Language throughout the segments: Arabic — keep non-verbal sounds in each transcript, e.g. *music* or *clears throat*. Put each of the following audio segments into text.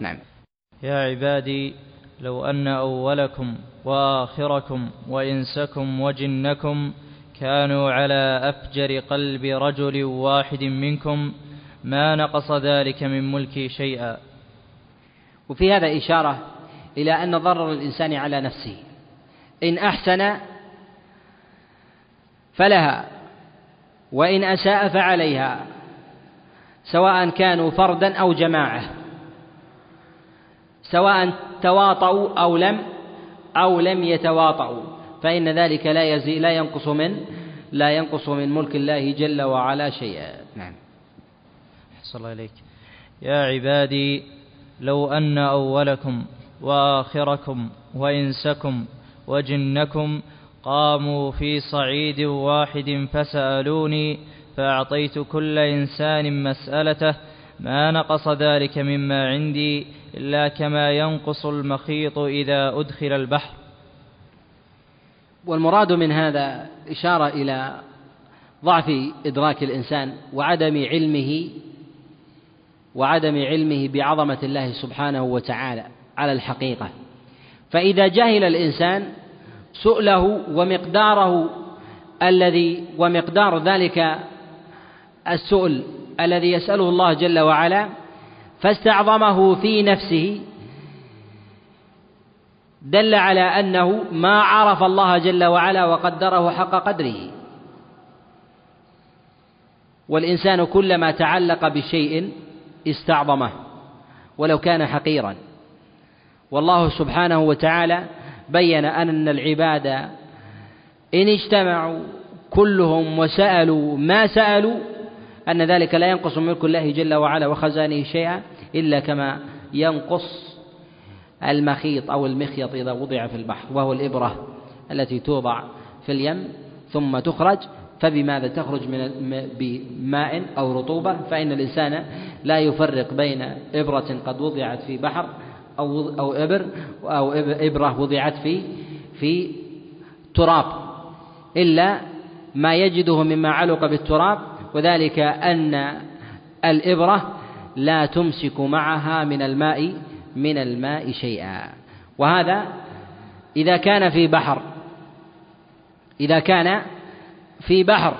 نعم. يا عبادي لو أن أولكم وآخركم وإنسكم وجنكم كانوا على أفجر قلب رجل واحد منكم ما نقص ذلك من ملكي شيئا. وفي هذا إشارة إلى أن ضرر الإنسان على نفسه. إن أحسن فلها وإن أساء فعليها سواء كانوا فردا أو جماعة. سواء تواطؤوا أو لم أو لم يتواطؤوا. فإن ذلك لا يزي لا ينقص من لا ينقص من ملك الله جل وعلا شيئا. نعم. صلى الله إليك. يا عبادي لو أن أولكم وآخركم وإنسكم وجنكم قاموا في صعيد واحد فسألوني فأعطيت كل إنسان مسألته ما نقص ذلك مما عندي إلا كما ينقص المخيط إذا أدخل البحر. والمراد من هذا إشارة إلى ضعف إدراك الإنسان وعدم علمه وعدم علمه بعظمة الله سبحانه وتعالى على الحقيقة. فإذا جهل الإنسان سؤله ومقداره الذي ومقدار ذلك السؤل الذي يسأله الله جل وعلا فاستعظمه في نفسه دل على أنه ما عرف الله جل وعلا وقدره حق قدره. والإنسان كلما تعلق بشيء استعظمه ولو كان حقيرا. والله سبحانه وتعالى بين أن العباد إن اجتمعوا كلهم وسألوا ما سألوا أن ذلك لا ينقص ملك الله جل وعلا وخزانه شيئا. إلا كما ينقص المخيط أو المخيط إذا وضع في البحر وهو الإبرة التي توضع في اليم ثم تخرج فبماذا تخرج من بماء أو رطوبة؟ فإن الإنسان لا يفرق بين إبرة قد وضعت في بحر أو أو إبر أو إبرة وضعت في في تراب إلا ما يجده مما علق بالتراب وذلك أن الإبرة لا تمسك معها من الماء من الماء شيئا. وهذا إذا كان في بحر إذا كان في بحر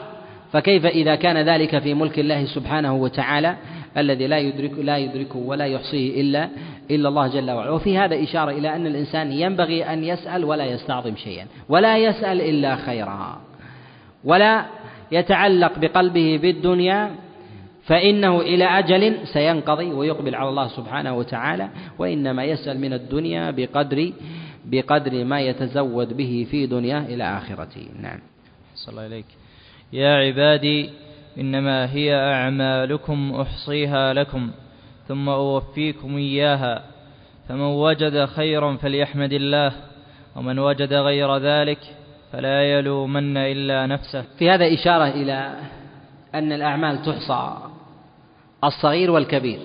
فكيف إذا كان ذلك في ملك الله سبحانه وتعالى الذي لا يدرك لا يدركه ولا يحصيه إلا إلا الله جل وعلا. وفي هذا إشارة إلى أن الإنسان ينبغي أن يسأل ولا يستعظم شيئا ولا يسأل إلا خيرا ولا يتعلق بقلبه بالدنيا فإنه إلى أجل سينقضي ويقبل على الله سبحانه وتعالى وإنما يسأل من الدنيا بقدر بقدر ما يتزود به في دنياه إلى آخرته. نعم. صلى الله إليك يا عبادي إنما هي أعمالكم أحصيها لكم ثم أوفيكم إياها فمن وجد خيرا فليحمد الله ومن وجد غير ذلك فلا يلومن إلا نفسه. في هذا إشارة إلى أن الأعمال تحصى. الصغير والكبير.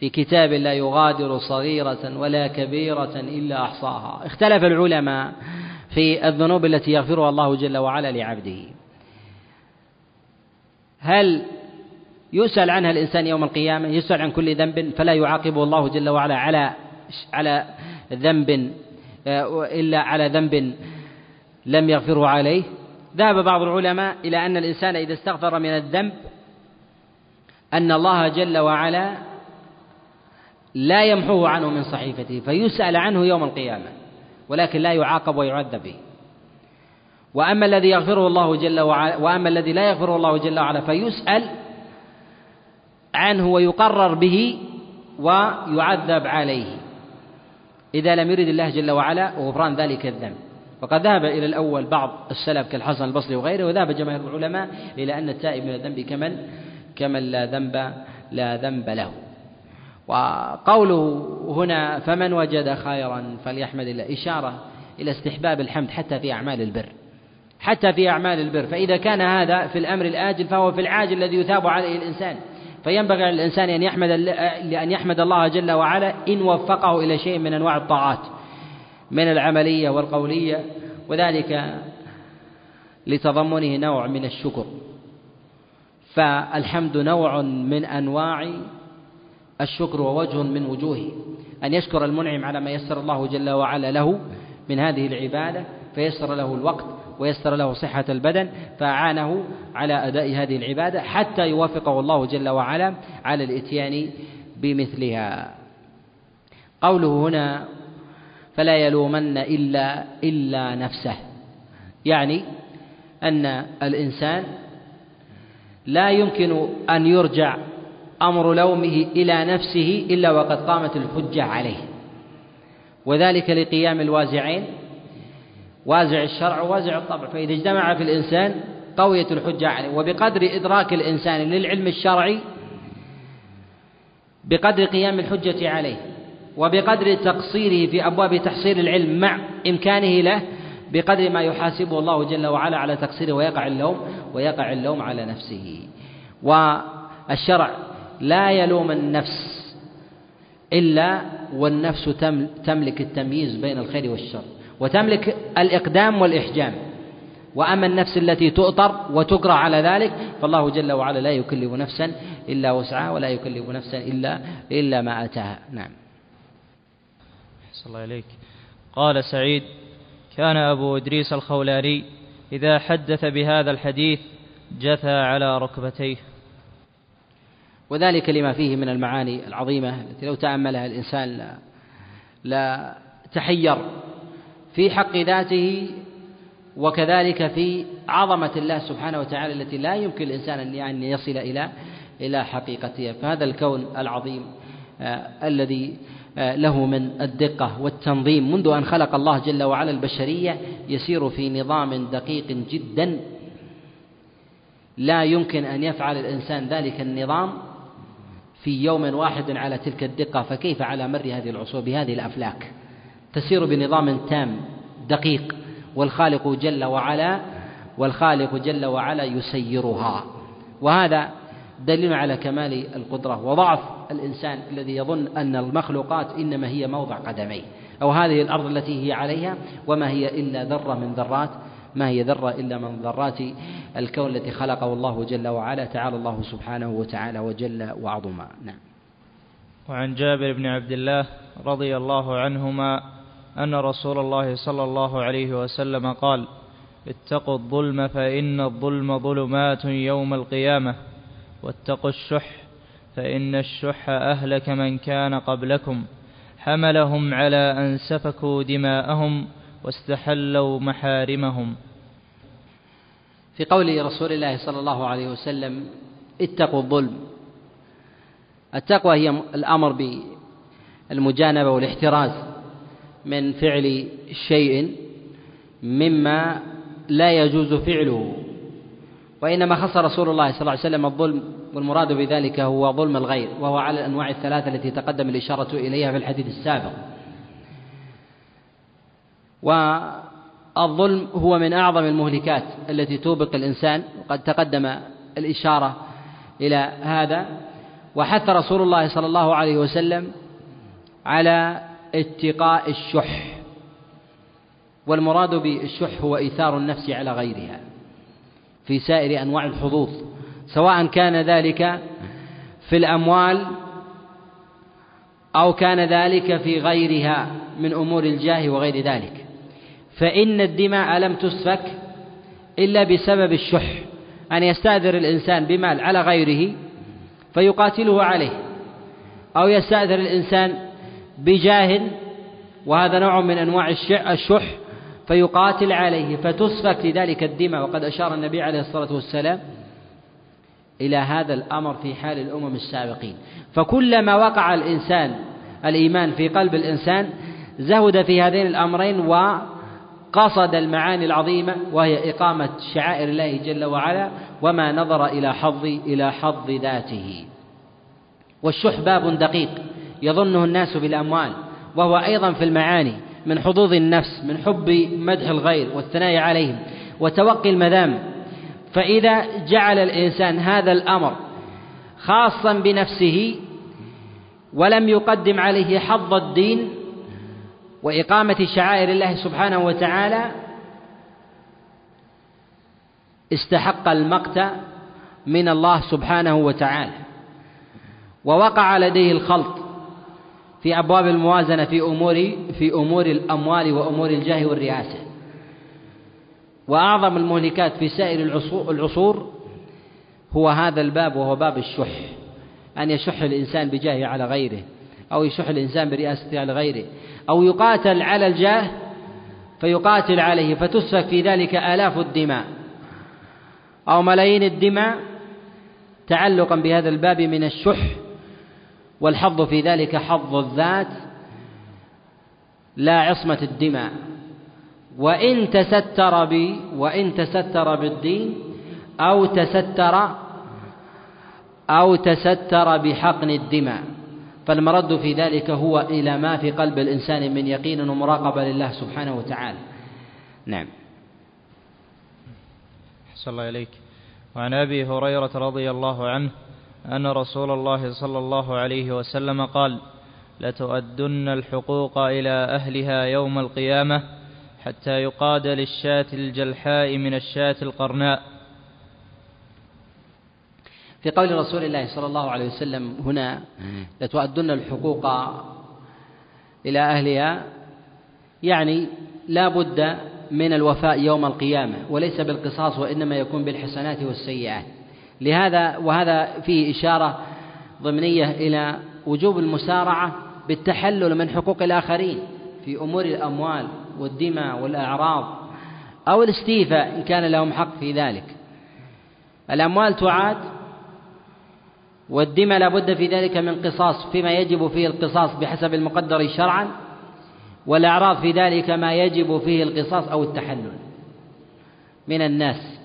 في كتاب لا يغادر صغيرة ولا كبيرة إلا أحصاها. اختلف العلماء في الذنوب التي يغفرها الله جل وعلا لعبده. هل يسأل عنها الإنسان يوم القيامة؟ يسأل عن كل ذنب فلا يعاقبه الله جل وعلا على على ذنب آه، إلا على ذنب لم يغفره عليه. ذهب بعض العلماء إلى أن الإنسان إذا استغفر من الذنب أن الله جل وعلا لا يمحوه عنه من صحيفته فيسأل عنه يوم القيامة ولكن لا يعاقب ويعذب به. وأما الذي يغفره الله جل وعلا وأما الذي لا يغفره الله جل وعلا فيسأل عنه ويقرر به ويعذب عليه. إذا لم يرد الله جل وعلا غفران ذلك الذنب. وقد ذهب إلى الأول بعض السلف كالحسن البصري وغيره وذهب جماهير العلماء إلى أن التائب من الذنب كمن؟ كمن لا ذنب لا ذنب له. وقوله هنا فمن وجد خيرا فليحمد الله إشارة إلى استحباب الحمد حتى في أعمال البر. حتى في أعمال البر. فإذا كان هذا في الأمر الآجل فهو في العاجل الذي يثاب عليه الإنسان. فينبغي على الإنسان أن يحمد أن يحمد الله جل وعلا إن وفقه إلى شيء من أنواع الطاعات من العملية والقولية وذلك لتضمنه نوع من الشكر. فالحمد نوع من أنواع الشكر ووجه من وجوهه. أن يشكر المنعم على ما يسر الله جل وعلا له من هذه العبادة فيسر له الوقت ويسر له صحة البدن فأعانه على أداء هذه العبادة حتى يوافقه الله جل وعلا على الإتيان بمثلها. قوله هنا فلا يلومن إلا إلا نفسه. يعني أن الإنسان لا يمكن أن يرجع أمر لومه إلى نفسه إلا وقد قامت الحجة عليه. وذلك لقيام الوازعين وازع الشرع ووازع الطبع. فإذا اجتمع في الإنسان قوية الحجة عليه. وبقدر إدراك الإنسان للعلم الشرعي بقدر قيام الحجة عليه وبقدر تقصيره في أبواب تحصيل العلم مع إمكانه له بقدر ما يحاسبه الله جل وعلا على تقصيره ويقع اللوم ويقع اللوم على نفسه. والشرع لا يلوم النفس إلا والنفس تملك التمييز بين الخير والشر وتملك الإقدام والإحجام. وأما النفس التي تؤطر وتكره على ذلك فالله جل وعلا لا يكلف نفسا إلا وسعها ولا يكلف نفسا إلا إلا ما أتاها. نعم. الله إليك. قال سعيد كان أبو إدريس الخولاني إذا حدث بهذا الحديث جثى على ركبتيه. وذلك لما فيه من المعاني العظيمة التي لو تأملها الإنسان لا, لا تحير. في حق ذاته وكذلك في عظمة الله سبحانه وتعالى التي لا يمكن الإنسان أن يصل إلى إلى حقيقتها. فهذا الكون العظيم آه الذي له من الدقة والتنظيم. منذ أن خلق الله جل وعلا البشرية يسير في نظام دقيق جدا. لا يمكن أن يفعل الإنسان ذلك النظام في يوم واحد على تلك الدقة. فكيف على مر هذه العصور بهذه الأفلاك؟ تسير بنظام تام دقيق. والخالق جل وعلا والخالق جل وعلا يسيرها. وهذا دليل على كمال القدرة وضعف الإنسان الذي يظن أن المخلوقات إنما هي موضع قدميه. أو هذه الأرض التي هي عليها وما هي إلا ذرة من ذرات. ما هي ذرة إلا من ذرات الكون التي خلقه الله جل وعلا تعالى الله سبحانه وتعالى وجل وعظم نعم. وعن جابر بن عبد الله رضي الله عنهما أن رسول الله صلى الله عليه وسلم قال اتقوا الظلم فإن الظلم ظلمات يوم القيامة. واتقوا الشح فإن الشح أهلك من كان قبلكم. حملهم على أن سفكوا دماءهم واستحلوا محارمهم. في قول رسول الله صلى الله عليه وسلم اتقوا الظلم. التقوى هي الأمر بالمجانبة والاحتراز من فعل شيء مما لا يجوز فعله. وإنما خص رسول الله صلى الله عليه وسلم الظلم والمراد بذلك هو ظلم الغير وهو على الأنواع الثلاثة التي تقدم الإشارة إليها في الحديث السابق. والظلم هو من أعظم المهلكات التي توبق الإنسان وقد تقدم الإشارة إلى هذا. وحث رسول الله صلى الله عليه وسلم على اتقاء الشح والمراد بالشح هو إيثار النفس على غيرها. في سائر أنواع الحظوظ سواء كان ذلك في الأموال أو كان ذلك في غيرها من أمور الجاه وغير ذلك. فإن الدماء لم تسفك إلا بسبب الشح أن يستأذر الإنسان بمال على غيره فيقاتله عليه أو يستأذر الإنسان بجاه وهذا نوع من أنواع الشح فيقاتل عليه فتسفك لذلك الدماء وقد أشار النبي عليه الصلاة والسلام إلى هذا الأمر في حال الأمم السابقين. فكلما وقع الإنسان الإيمان في قلب الإنسان زهد في هذين الأمرين و قصد المعاني العظيمة وهي إقامة شعائر الله جل وعلا وما نظر إلى حظ إلى حظ ذاته. والشح باب دقيق يظنه الناس بالأموال وهو أيضا في المعاني. من حظوظ النفس من حب مدح الغير والثناء عليهم وتوقي المذام. فإذا جعل الإنسان هذا الأمر خاصا بنفسه ولم يقدم عليه حظ الدين وإقامة شعائر الله سبحانه وتعالى استحق المقت من الله سبحانه وتعالى. ووقع لديه الخلط في أبواب الموازنة في أمور في أمور الأموال وأمور الجاه والرئاسة. وأعظم المهلكات في سائر العصور هو هذا الباب وهو باب الشح. أن يشح الإنسان بجاهه على غيره أو يشح الإنسان برئاسته على غيره. أو يقاتل على الجاه فيقاتل عليه فتسفك في ذلك آلاف الدماء. أو ملايين الدماء تعلقا بهذا الباب من الشح. والحظ في ذلك حظ الذات لا عصمة الدماء. وإن تستر ب وإن تستر بالدين أو تستر أو تستر بحقن الدماء. فالمرد في ذلك هو إلى ما في قلب الإنسان من يقين ومراقبة لله سبحانه وتعالى. نعم. أحسن الله إليك. وعن أبي هريرة رضي الله عنه أن رسول الله صلى الله عليه وسلم قال لتؤدن الحقوق إلى أهلها يوم القيامة حتى يقاد للشاة الجلحاء من الشاة القرناء. في قول رسول الله صلى الله عليه وسلم هنا لتؤدن الحقوق إلى أهلها يعني لا بد من الوفاء يوم القيامة وليس بالقصاص وإنما يكون بالحسنات والسيئات. لهذا وهذا فيه إشارة ضمنية إلى وجوب المسارعة بالتحلل من حقوق الآخرين في أمور الأموال والدماء والأعراض أو الاستيفاء إن كان لهم حق في ذلك. الأموال تعاد والدماء لا بد في ذلك من قصاص فيما يجب فيه القصاص بحسب المقدر شرعا والأعراض في ذلك ما يجب فيه القصاص أو التحلل من الناس.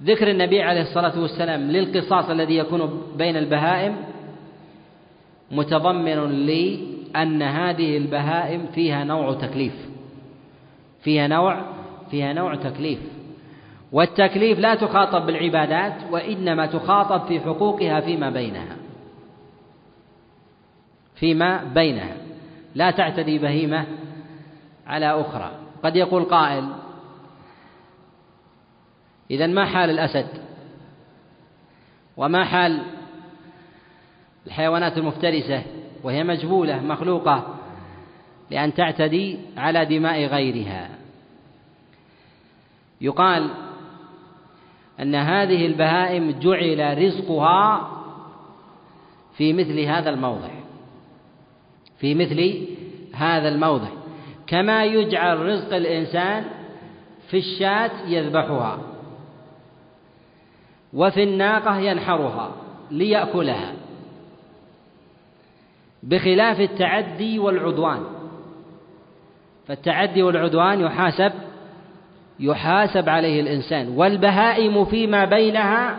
وذكر النبي عليه الصلاة والسلام للقصاص الذي يكون بين البهائم متضمن لي أن هذه البهائم فيها نوع تكليف. فيها نوع فيها نوع تكليف. والتكليف لا تخاطب بالعبادات وإنما تخاطب في حقوقها فيما بينها. فيما بينها. لا تعتدي بهيمة على أخرى. قد يقول قائل إذا ما حال الأسد؟ وما حال الحيوانات المفترسة؟ وهي مجبولة مخلوقة لأن تعتدي على دماء غيرها. يقال أن هذه البهائم جعل رزقها في مثل هذا الموضع. في مثل هذا الموضع. كما يجعل رزق الإنسان في الشاة يذبحها. وفي الناقة ينحرها ليأكلها. بخلاف التعدي والعدوان. فالتعدي والعدوان يحاسب يحاسب عليه الإنسان. والبهائم فيما بينها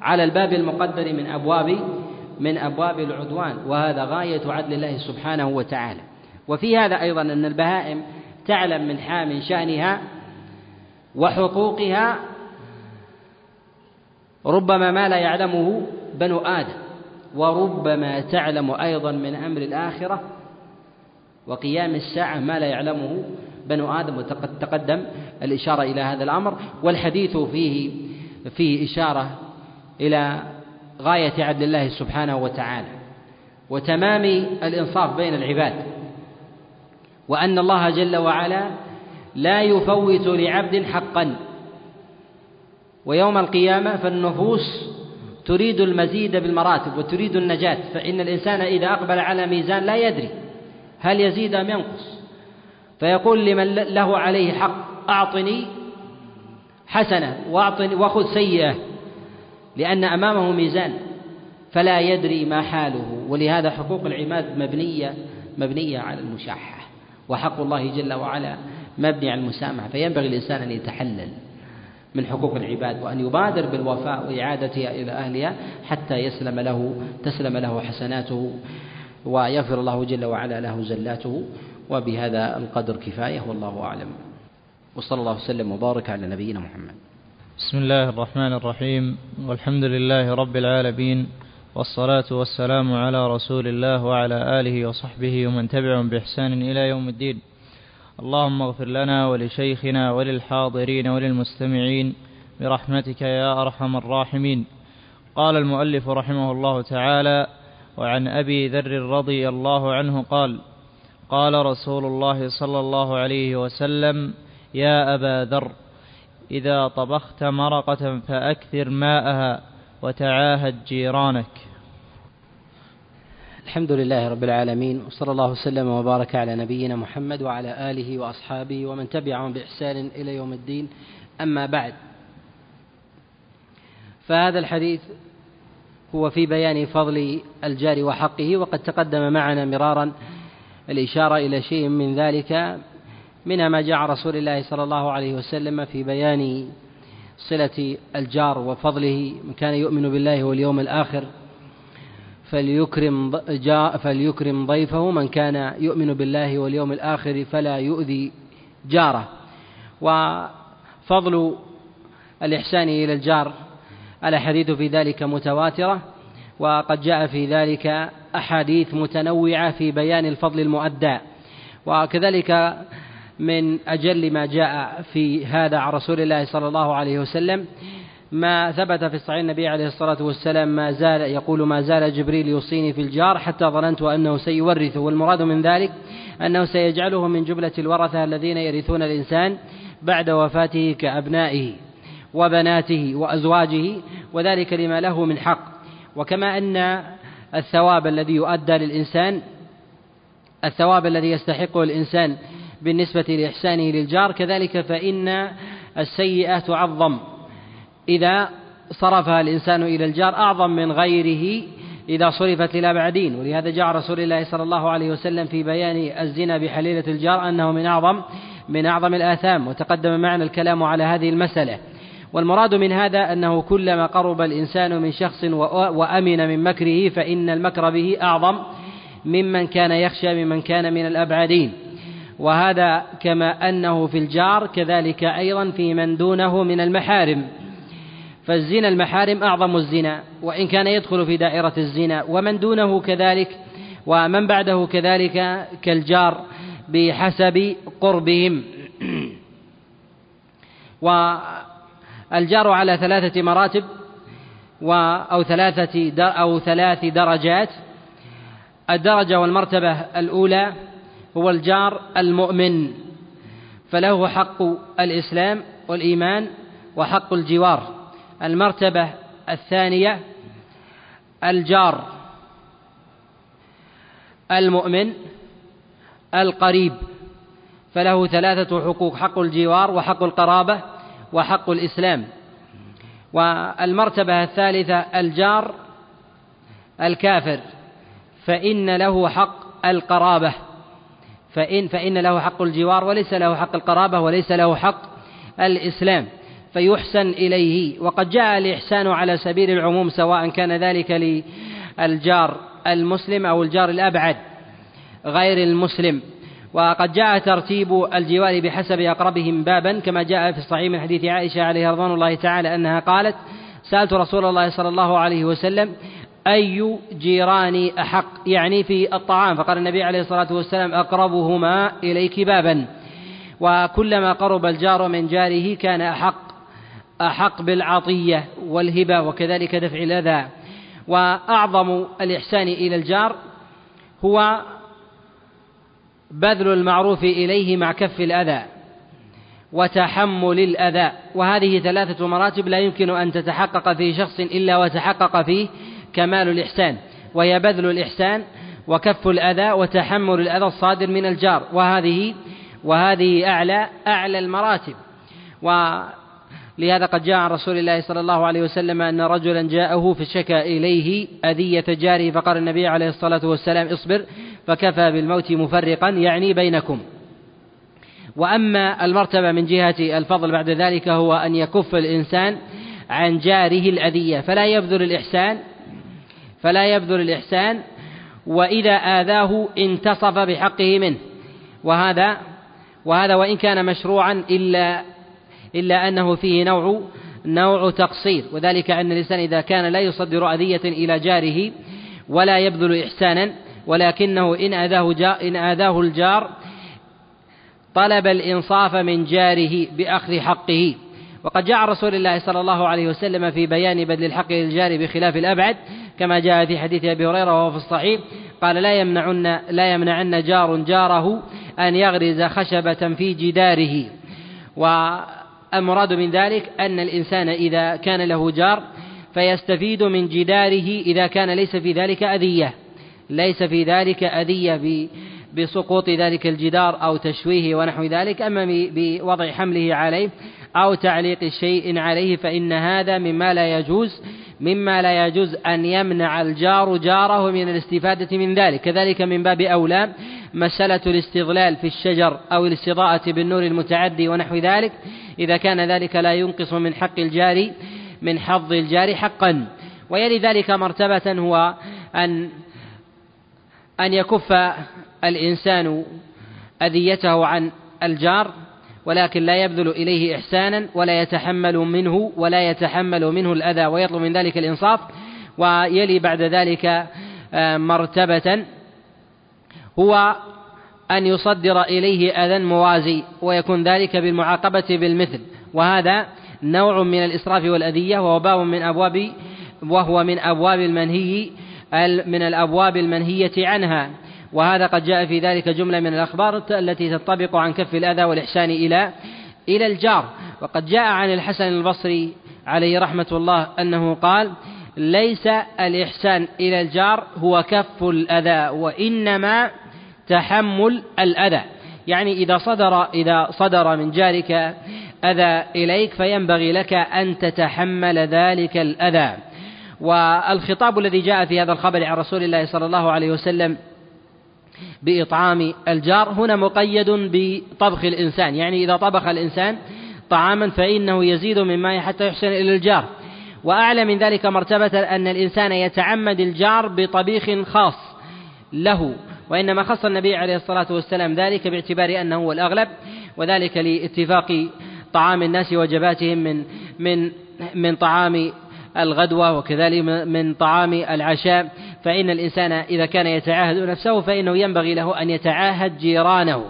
على الباب المقدر من أبواب من أبواب العدوان. وهذا غاية عدل الله سبحانه وتعالى. وفي هذا أيضا أن البهائم تعلم من حام شأنها وحقوقها ربما ما لا يعلمه بنو آدم وربما تعلم أيضا من أمر الآخرة وقيام الساعة ما لا يعلمه بنو آدم وقد تقدم الإشارة إلى هذا الأمر والحديث فيه فيه إشارة إلى غاية عدل الله سبحانه وتعالى وتمام الإنصاف بين العباد وأن الله جل وعلا لا يفوت لعبد حقا. ويوم القيامة فالنفوس تريد المزيد بالمراتب وتريد النجاة فإن الإنسان إذا أقبل على ميزان لا يدري هل يزيد أم ينقص. فيقول لمن له عليه حق أعطني حسنة وأعطني وخذ سيئة لأن أمامه ميزان فلا يدري ما حاله. ولهذا حقوق العباد مبنية مبنية على المشاحة وحق الله جل وعلا مبني على المسامحة. فينبغي الإنسان أن يتحلل. من حقوق العباد وأن يبادر بالوفاء وإعادتها إلى أهلها حتى يسلم له تسلم له حسناته ويغفر الله جل وعلا له زلاته. وبهذا القدر كفاية والله أعلم. وصلى الله وسلم وبارك على نبينا محمد. بسم الله الرحمن الرحيم. والحمد لله رب العالمين. والصلاة والسلام على رسول الله وعلى آله وصحبه ومن تبعهم بإحسان إلى يوم الدين. اللهم اغفر لنا ولشيخنا وللحاضرين وللمستمعين برحمتك يا أرحم الراحمين. قال المؤلف رحمه الله تعالى وعن أبي ذر رضي الله عنه قال قال رسول الله صلى الله عليه وسلم يا أبا ذر إذا طبخت مرقة فأكثر ماءها وتعاهد جيرانك. الحمد لله رب العالمين وصلى الله وسلم وبارك على نبينا محمد وعلى آله وأصحابه ومن تبعهم بإحسان إلى يوم الدين. أما بعد فهذا الحديث هو في بيان فضل الجار وحقه وقد تقدم معنا مرارا الإشارة إلى شيء من ذلك منها ما جاء رسول الله صلى الله عليه وسلم في بيان صلة الجار وفضله من كان يؤمن بالله واليوم الآخر. فليكرم فليكرم ضيفه من كان يؤمن بالله واليوم الآخر فلا يؤذي جاره. وفضل الإحسان إلى الجار الأحاديث في ذلك متواترة وقد جاء في ذلك أحاديث متنوعة في بيان الفضل المؤدى. وكذلك من أجل ما جاء في هذا عن رسول الله صلى الله عليه وسلم ما ثبت في الصحيح النبي عليه الصلاة والسلام ما زال يقول ما زال جبريل يوصيني في الجار حتى ظننت أنه سيورثه. والمراد من ذلك أنه سيجعله من جملة الورثة الذين يرثون الإنسان بعد وفاته كأبنائه وبناته وأزواجه وذلك لما له من حق. وكما أن الثواب الذي يؤدى للإنسان الثواب الذي يستحقه الإنسان بالنسبة لإحسانه للجار كذلك فإن السيئة تعظم. إذا صرفها الإنسان إلى الجار أعظم من غيره إذا صرفت إلى بعدين ولهذا جاء رسول الله صلى الله عليه وسلم في بيان الزنا بحليلة الجار أنه من أعظم من أعظم الآثام وتقدم معنا الكلام على هذه المسألة. والمراد من هذا أنه كلما قرب الإنسان من شخص وأمن من مكره فإن المكر به أعظم ممن كان يخشى ممن كان من الأبعدين. وهذا كما أنه في الجار كذلك أيضا في من دونه من المحارم. فالزنا المحارم أعظم الزنا وإن كان يدخل في دائرة الزنا ومن دونه كذلك ومن بعده كذلك كالجار بحسب قربهم. *clears throat* والجار على ثلاثة مراتب أو ثلاثة أو ثلاث درجات. الدرجة والمرتبة الأولى هو الجار المؤمن فله حق الإسلام والإيمان وحق الجوار. المرتبة الثانية الجار المؤمن القريب. فله ثلاثة حقوق حق الجوار وحق القرابة وحق الإسلام. والمرتبة الثالثة الجار الكافر. فإن له حق القرابة. فإن فإن له حق الجوار وليس له حق القرابة وليس له حق الإسلام. فيحسن إليه. وقد جاء الإحسان على سبيل العموم سواء كان ذلك للجار المسلم أو الجار الأبعد غير المسلم. وقد جاء ترتيب الجوار بحسب أقربهم بابا كما جاء في الصحيح من حديث عائشة عليه رضوان الله تعالى أنها قالت سألت رسول الله صلى الله عليه وسلم أي جيراني أحق؟ يعني في الطعام. فقال النبي عليه الصلاة والسلام أقربهما إليك بابا. وكلما قرب الجار من جاره كان أحق. أحق بالعطية والهبة وكذلك دفع الأذى. وأعظم الإحسان إلى الجار هو بذل المعروف إليه مع كف الأذى وتحمل الأذى. وهذه ثلاثة مراتب لا يمكن أن تتحقق في شخص إلا وتحقق فيه كمال الإحسان. وهي بذل الإحسان وكف الأذى وتحمل الأذى الصادر من الجار. وهذه وهذه أعلى أعلى المراتب. ولهذا قد جاء عن رسول الله صلى الله عليه وسلم أن رجلا جاءه فشكى إليه أذية جاره فقال النبي عليه الصلاة والسلام اصبر فكفى بالموت مفرقا يعني بينكم. وأما المرتبة من جهة الفضل بعد ذلك هو أن يكف الإنسان عن جاره الأذية فلا يبذل الإحسان فلا يبذل الإحسان وإذا آذاه انتصف بحقه منه. وهذا وهذا وإن كان مشروعا إلا إلا أنه فيه نوع نوع تقصير وذلك أن الإنسان إذا كان لا يصدر أذية إلى جاره ولا يبذل إحسانا ولكنه إن آذاه, إن آذاه الجار طلب الإنصاف من جاره بأخذ حقه. وقد جاء رسول الله صلى الله عليه وسلم في بيان بذل الحق للجار بخلاف الأبعد كما جاء في حديث أبي هريرة وهو في الصحيح قال لا يمنعن لا يمنعن جار جاره أن يغرز خشبة في جداره. والمراد من ذلك أن الإنسان إذا كان له جار فيستفيد من جداره إذا كان ليس في ذلك أذية ليس في ذلك أذية بسقوط ذلك الجدار أو تشويه ونحو ذلك أما بوضع حمله عليه أو تعليق شيء عليه فإن هذا مما لا يجوز مما لا يجوز أن يمنع الجار جاره من الاستفادة من ذلك. كذلك من باب أولى مسألة الاستظلال في الشجر أو الاستضاءة بالنور المتعدي ونحو ذلك إذا كان ذلك لا ينقص من حق الجار من حظ الجار حقا. ويلي ذلك مرتبة هو أن أن يكف الإنسان أذيته عن الجار ولكن لا يبذل إليه إحسانا ولا يتحمل منه ولا يتحمل منه الأذى ويطلب من ذلك الإنصاف. ويلي بعد ذلك آه، مرتبة هو أن يصدر إليه أذى موازي ويكون ذلك بالمعاقبة بالمثل. وهذا نوع من الإسراف والأذية وهو باب من أبواب وهو من أبواب المنهي من الأبواب المنهية عنها. وهذا قد جاء في ذلك جملة من الأخبار التي تنطبق عن كف الأذى والإحسان إلى إلى الجار. وقد جاء عن الحسن البصري عليه رحمة الله أنه قال ليس الإحسان إلى الجار هو كف الأذى وإنما تحمل الأذى. يعني إذا صدر إذا صدر من جارك أذى إليك فينبغي لك أن تتحمل ذلك الأذى. والخطاب الذي جاء في هذا الخبر عن رسول الله صلى الله عليه وسلم بإطعام الجار هنا مقيد بطبخ الإنسان. يعني إذا طبخ الإنسان طعاما فإنه يزيد من ماء حتى يحسن إلى الجار. وأعلى من ذلك مرتبة أن الإنسان يتعمد الجار بطبيخ خاص له. وإنما خص النبي عليه الصلاة والسلام ذلك باعتبار أنه هو الأغلب وذلك لاتفاق طعام الناس وجباتهم من من من طعام الغدوة وكذلك من طعام العشاء. فإن الإنسان إذا كان يتعاهد نفسه فإنه ينبغي له أن يتعاهد جيرانه.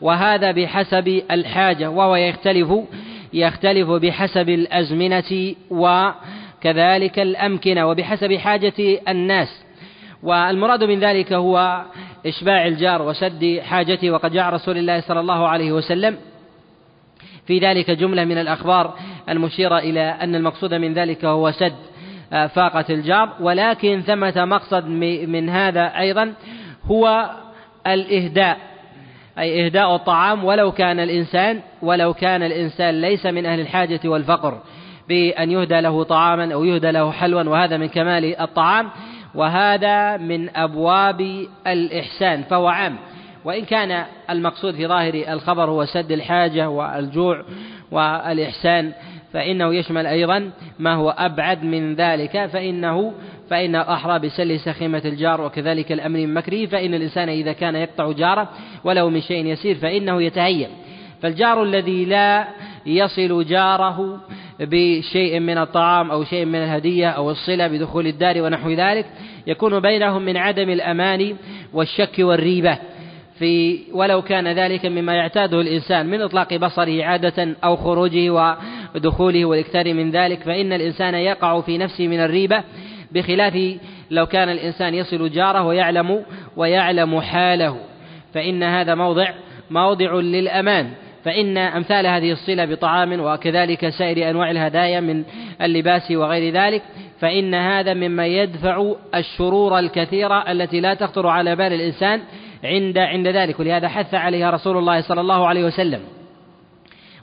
وهذا بحسب الحاجة وهو يختلف يختلف بحسب الأزمنة وكذلك الأمكنة وبحسب حاجة الناس. والمراد من ذلك هو إشباع الجار وسد حاجته وقد جاء رسول الله صلى الله عليه وسلم في ذلك جملة من الأخبار المشيرة إلى أن المقصود من ذلك هو سد آه، فاقة الجار. ولكن ثمة مقصد من هذا أيضا هو الإهداء أي إهداء الطعام. ولو كان الإنسان ولو كان الإنسان ليس من أهل الحاجة والفقر بأن يهدى له طعاما أو يهدى له حلوا وهذا من كمال الطعام. وهذا من أبواب الإحسان فهو عام. وإن كان المقصود في ظاهر الخبر هو سد الحاجة والجوع والإحسان فإنه يشمل أيضا ما هو أبعد من ذلك فإنه فإن أحرى بسل سخيمة الجار وكذلك الأمن من مكره فإن الإنسان إذا كان يقطع جاره ولو من شيء يسير فإنه يتهيأ. فالجار الذي لا يصل جاره بشيء من الطعام أو شيء من الهدية أو الصلة بدخول الدار ونحو ذلك. يكون بينهم من عدم الأمان والشك والريبة في ولو كان ذلك مما يعتاده الإنسان من إطلاق بصره عادة أو خروجه ودخوله والإكثار من ذلك. فإن الإنسان يقع في نفسه من الريبة بخلاف لو كان الإنسان يصل جاره ويعلم ويعلم حاله. فإن هذا موضع موضع للأمان. فإن أمثال هذه الصلة بطعام وكذلك سائر أنواع الهدايا من اللباس وغير ذلك فإن هذا مما يدفع الشرور الكثيرة التي لا تخطر على بال الإنسان عند عند ذلك. ولهذا حث عليها رسول الله صلى الله عليه وسلم.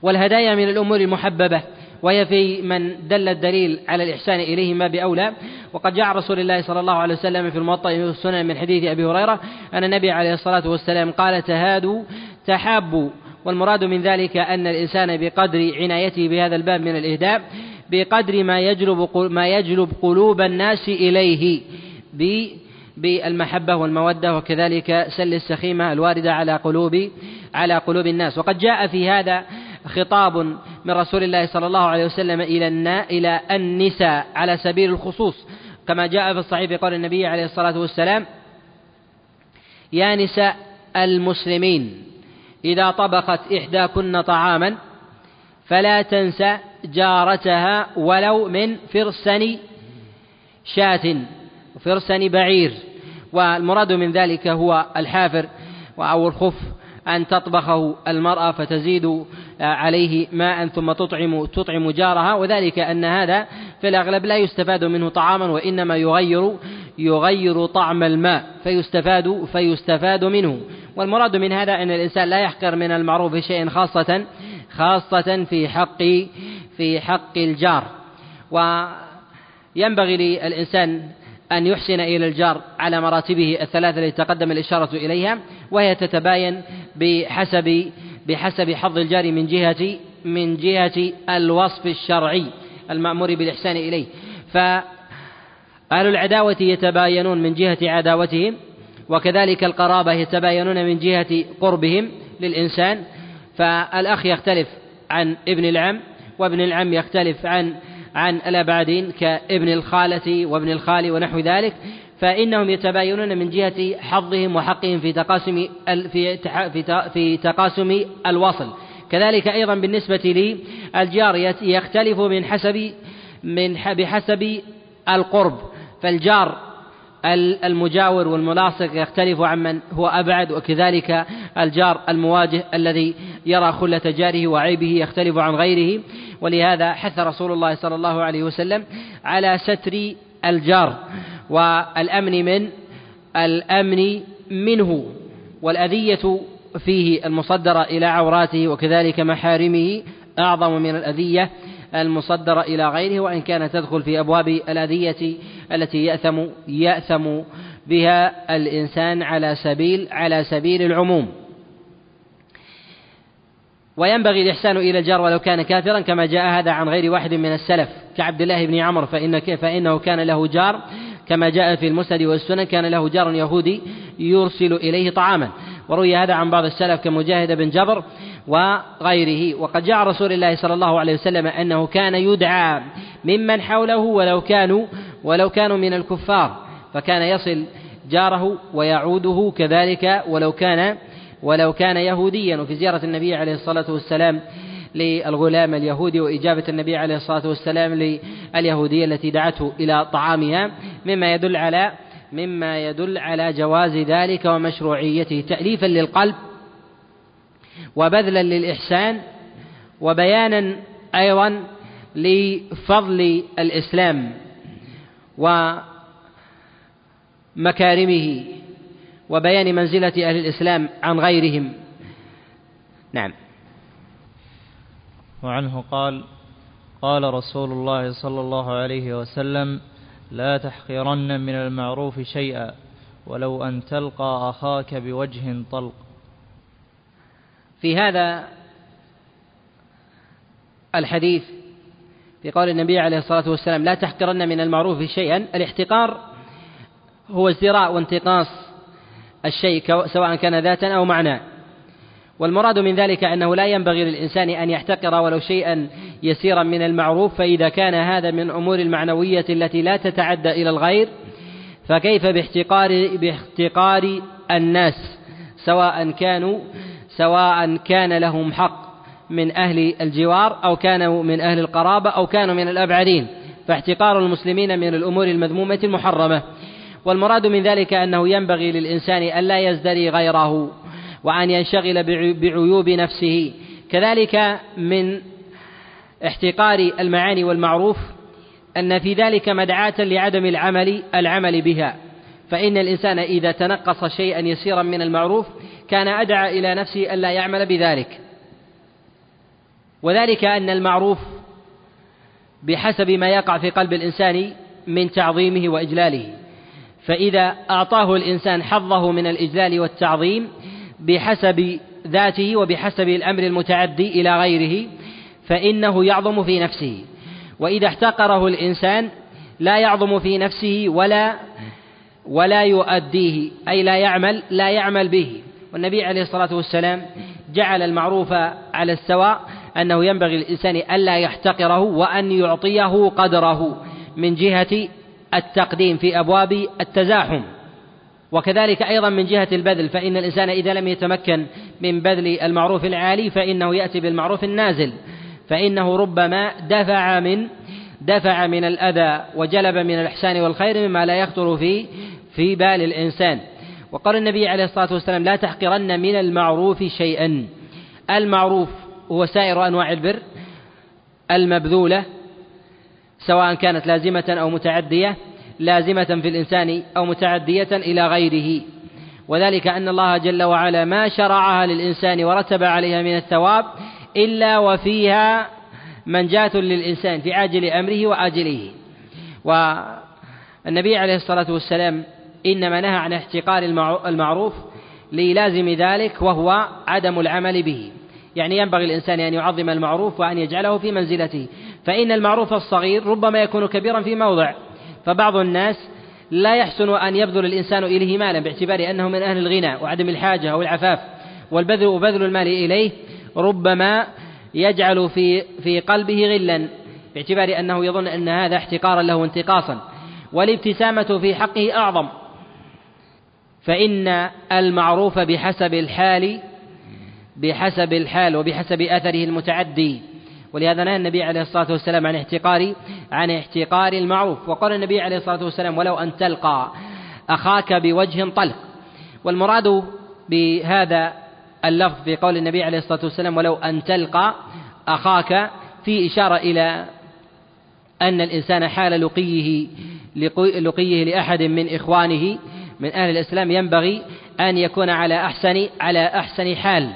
والهدايا من الأمور المحببة وهي في من دل الدليل على الإحسان إليهما بأولى. وقد جاء رسول الله صلى الله عليه وسلم في الموطأ السنن من حديث أبي هريرة أن النبي عليه الصلاة والسلام قال تهادوا تحابوا والمراد من ذلك أن الإنسان بقدر عنايته بهذا الباب من الإهداء بقدر ما يجلب ما يجلب قلوب الناس إليه بالمحبة والمودة وكذلك سل السخيمة الواردة على قلوب على قلوب الناس. وقد جاء في هذا خطاب من رسول الله صلى الله عليه وسلم إلى إلى النساء على سبيل الخصوص. كما جاء في الصحيح في قول النبي عليه الصلاة والسلام يا نساء المسلمين إذا طبخت إحداكن طعاما فلا تنسى جارتها ولو من فرسن شاة وفرسن بعير. والمراد من ذلك هو الحافر أو الخف أن تطبخه المرأة فتزيد عليه ماء ثم تطعم تطعم جارها. وذلك أن هذا في الأغلب لا يستفاد منه طعاما وإنما يغير يغير طعم الماء فيستفاد فيستفاد منه. والمراد من هذا أن الإنسان لا يحقر من المعروف شيئا خاصة خاصة في حق في حق الجار. وينبغي للإنسان أن يحسن إلى الجار على مراتبه الثلاثة التي تقدم الإشارة إليها وهي تتباين بحسب بحسب حظ الجار من جهة من جهة الوصف الشرعي. المأمور بالإحسان إليه. فأهل العداوة يتباينون من جهة عداوتهم وكذلك القرابة يتباينون من جهة قربهم للإنسان. فالأخ يختلف عن ابن العم وابن العم يختلف عن عن الأبعدين كابن الخالة وابن الخال ونحو ذلك. فإنهم يتباينون من جهة حظهم وحقهم في تقاسم في في تقاسم الوصل كذلك أيضا بالنسبة للجار يختلف من حسب من بحسب القرب. فالجار المجاور والملاصق يختلف عن من هو أبعد وكذلك الجار المواجه الذي يرى خلة جاره وعيبه يختلف عن غيره. ولهذا حث رسول الله صلى الله عليه وسلم على ستر الجار والأمن من الأمن منه. والأذية فيه المصدرة إلى عوراته وكذلك محارمه أعظم من الأذية المصدرة إلى غيره وإن كانت تدخل في أبواب الأذية التي يأثم يأثم بها الإنسان على سبيل على سبيل العموم. وينبغي الإحسان إلى الجار ولو كان كافرا كما جاء هذا عن غير واحد من السلف كعبد الله بن عمرو فإن فإنه كان له جار كما جاء في المسند والسنن كان له جار يهودي يرسل إليه طعاما. وروي هذا عن بعض السلف كمجاهد بن جبر وغيره. وقد جاء رسول الله صلى الله عليه وسلم أنه كان يدعى ممن حوله ولو كانوا ولو كانوا من الكفار فكان يصل جاره ويعوده كذلك ولو كان ولو كان يهوديا. وفي زيارة النبي عليه الصلاة والسلام للغلام اليهودي وإجابة النبي عليه الصلاة والسلام لليهودية التي دعته إلى طعامها مما يدل على مما يدل على جواز ذلك ومشروعيته تأليفا للقلب وبذلا للإحسان وبيانا أيضا لفضل الإسلام ومكارمه وبيان منزلة أهل الإسلام عن غيرهم. نعم. وعنه قال قال رسول الله صلى الله عليه وسلم لا تحقرن من المعروف شيئا ولو أن تلقى أخاك بوجه طلق. في هذا الحديث في قول النبي عليه الصلاة والسلام لا تحقرن من المعروف شيئا الاحتقار هو ازدراء وانتقاص الشيء سواء كان ذاتا أو معنى والمراد من ذلك أنه لا ينبغي للإنسان أن يحتقر ولو شيئا يسيرا من المعروف فإذا كان هذا من أمور المعنوية التي لا تتعدى إلى الغير فكيف باحتقار باحتقار الناس سواء كانوا سواء كان لهم حق من أهل الجوار أو كانوا من أهل القرابة أو كانوا من الأبعدين. فاحتقار المسلمين من الأمور المذمومة المحرمة. والمراد من ذلك أنه ينبغي للإنسان ألا يزدري غيره. وأن ينشغل بعيوب نفسه. كذلك من احتقار المعاني والمعروف أن في ذلك مدعاة لعدم العمل العمل بها. فإن الإنسان إذا تنقص شيئا يسيرا من المعروف كان أدعى إلى نفسه ألا يعمل بذلك. وذلك أن المعروف بحسب ما يقع في قلب الإنسان من تعظيمه وإجلاله. فإذا أعطاه الإنسان حظه من الإجلال والتعظيم بحسب ذاته وبحسب الأمر المتعدي إلى غيره فإنه يعظم في نفسه. وإذا احتقره الإنسان لا يعظم في نفسه ولا ولا يؤديه أي لا يعمل لا يعمل به. والنبي عليه الصلاة والسلام جعل المعروف على السواء أنه ينبغي للإنسان ألا يحتقره وأن يعطيه قدره من جهة التقديم في أبواب التزاحم. وكذلك أيضا من جهة البذل فإن الإنسان إذا لم يتمكن من بذل المعروف العالي فإنه يأتي بالمعروف النازل. فإنه ربما دفع من دفع من الأذى وجلب من الإحسان والخير مما لا يخطر في في بال الإنسان. وقال النبي عليه الصلاة والسلام لا تحقرن من المعروف شيئا. المعروف هو سائر أنواع البر المبذولة سواء كانت لازمة أو متعدية. لازمة في الإنسان أو متعدية إلى غيره. وذلك أن الله جل وعلا ما شرعها للإنسان ورتب عليها من الثواب إلا وفيها منجاة للإنسان في عاجل أمره وآجله. والنبي عليه الصلاة والسلام إنما نهى عن احتقار المعروف للازم ذلك وهو عدم العمل به. يعني ينبغي الإنسان أن يعظم المعروف وأن يجعله في منزلته. فإن المعروف الصغير ربما يكون كبيرا في موضع. فبعض الناس لا يحسن أن يبذل الإنسان إليه مالا باعتبار أنه من أهل الغنى وعدم الحاجة أو العفاف والبذل وبذل المال إليه ربما يجعل في في قلبه غلا باعتبار أنه يظن أن هذا احتقارا له انتقاصا والابتسامة في حقه أعظم فإن المعروف بحسب الحال بحسب الحال وبحسب أثره المتعدي ولهذا نهى النبي عليه الصلاة والسلام عن احتقار عن احتقار المعروف. وقال النبي عليه الصلاة والسلام ولو أن تلقى أخاك بوجه طلق. والمراد بهذا اللفظ في قول النبي عليه الصلاة والسلام ولو أن تلقى أخاك في إشارة إلى أن الإنسان حال لقيه لقيه لأحد من إخوانه من أهل الإسلام ينبغي أن يكون على أحسن على أحسن حال.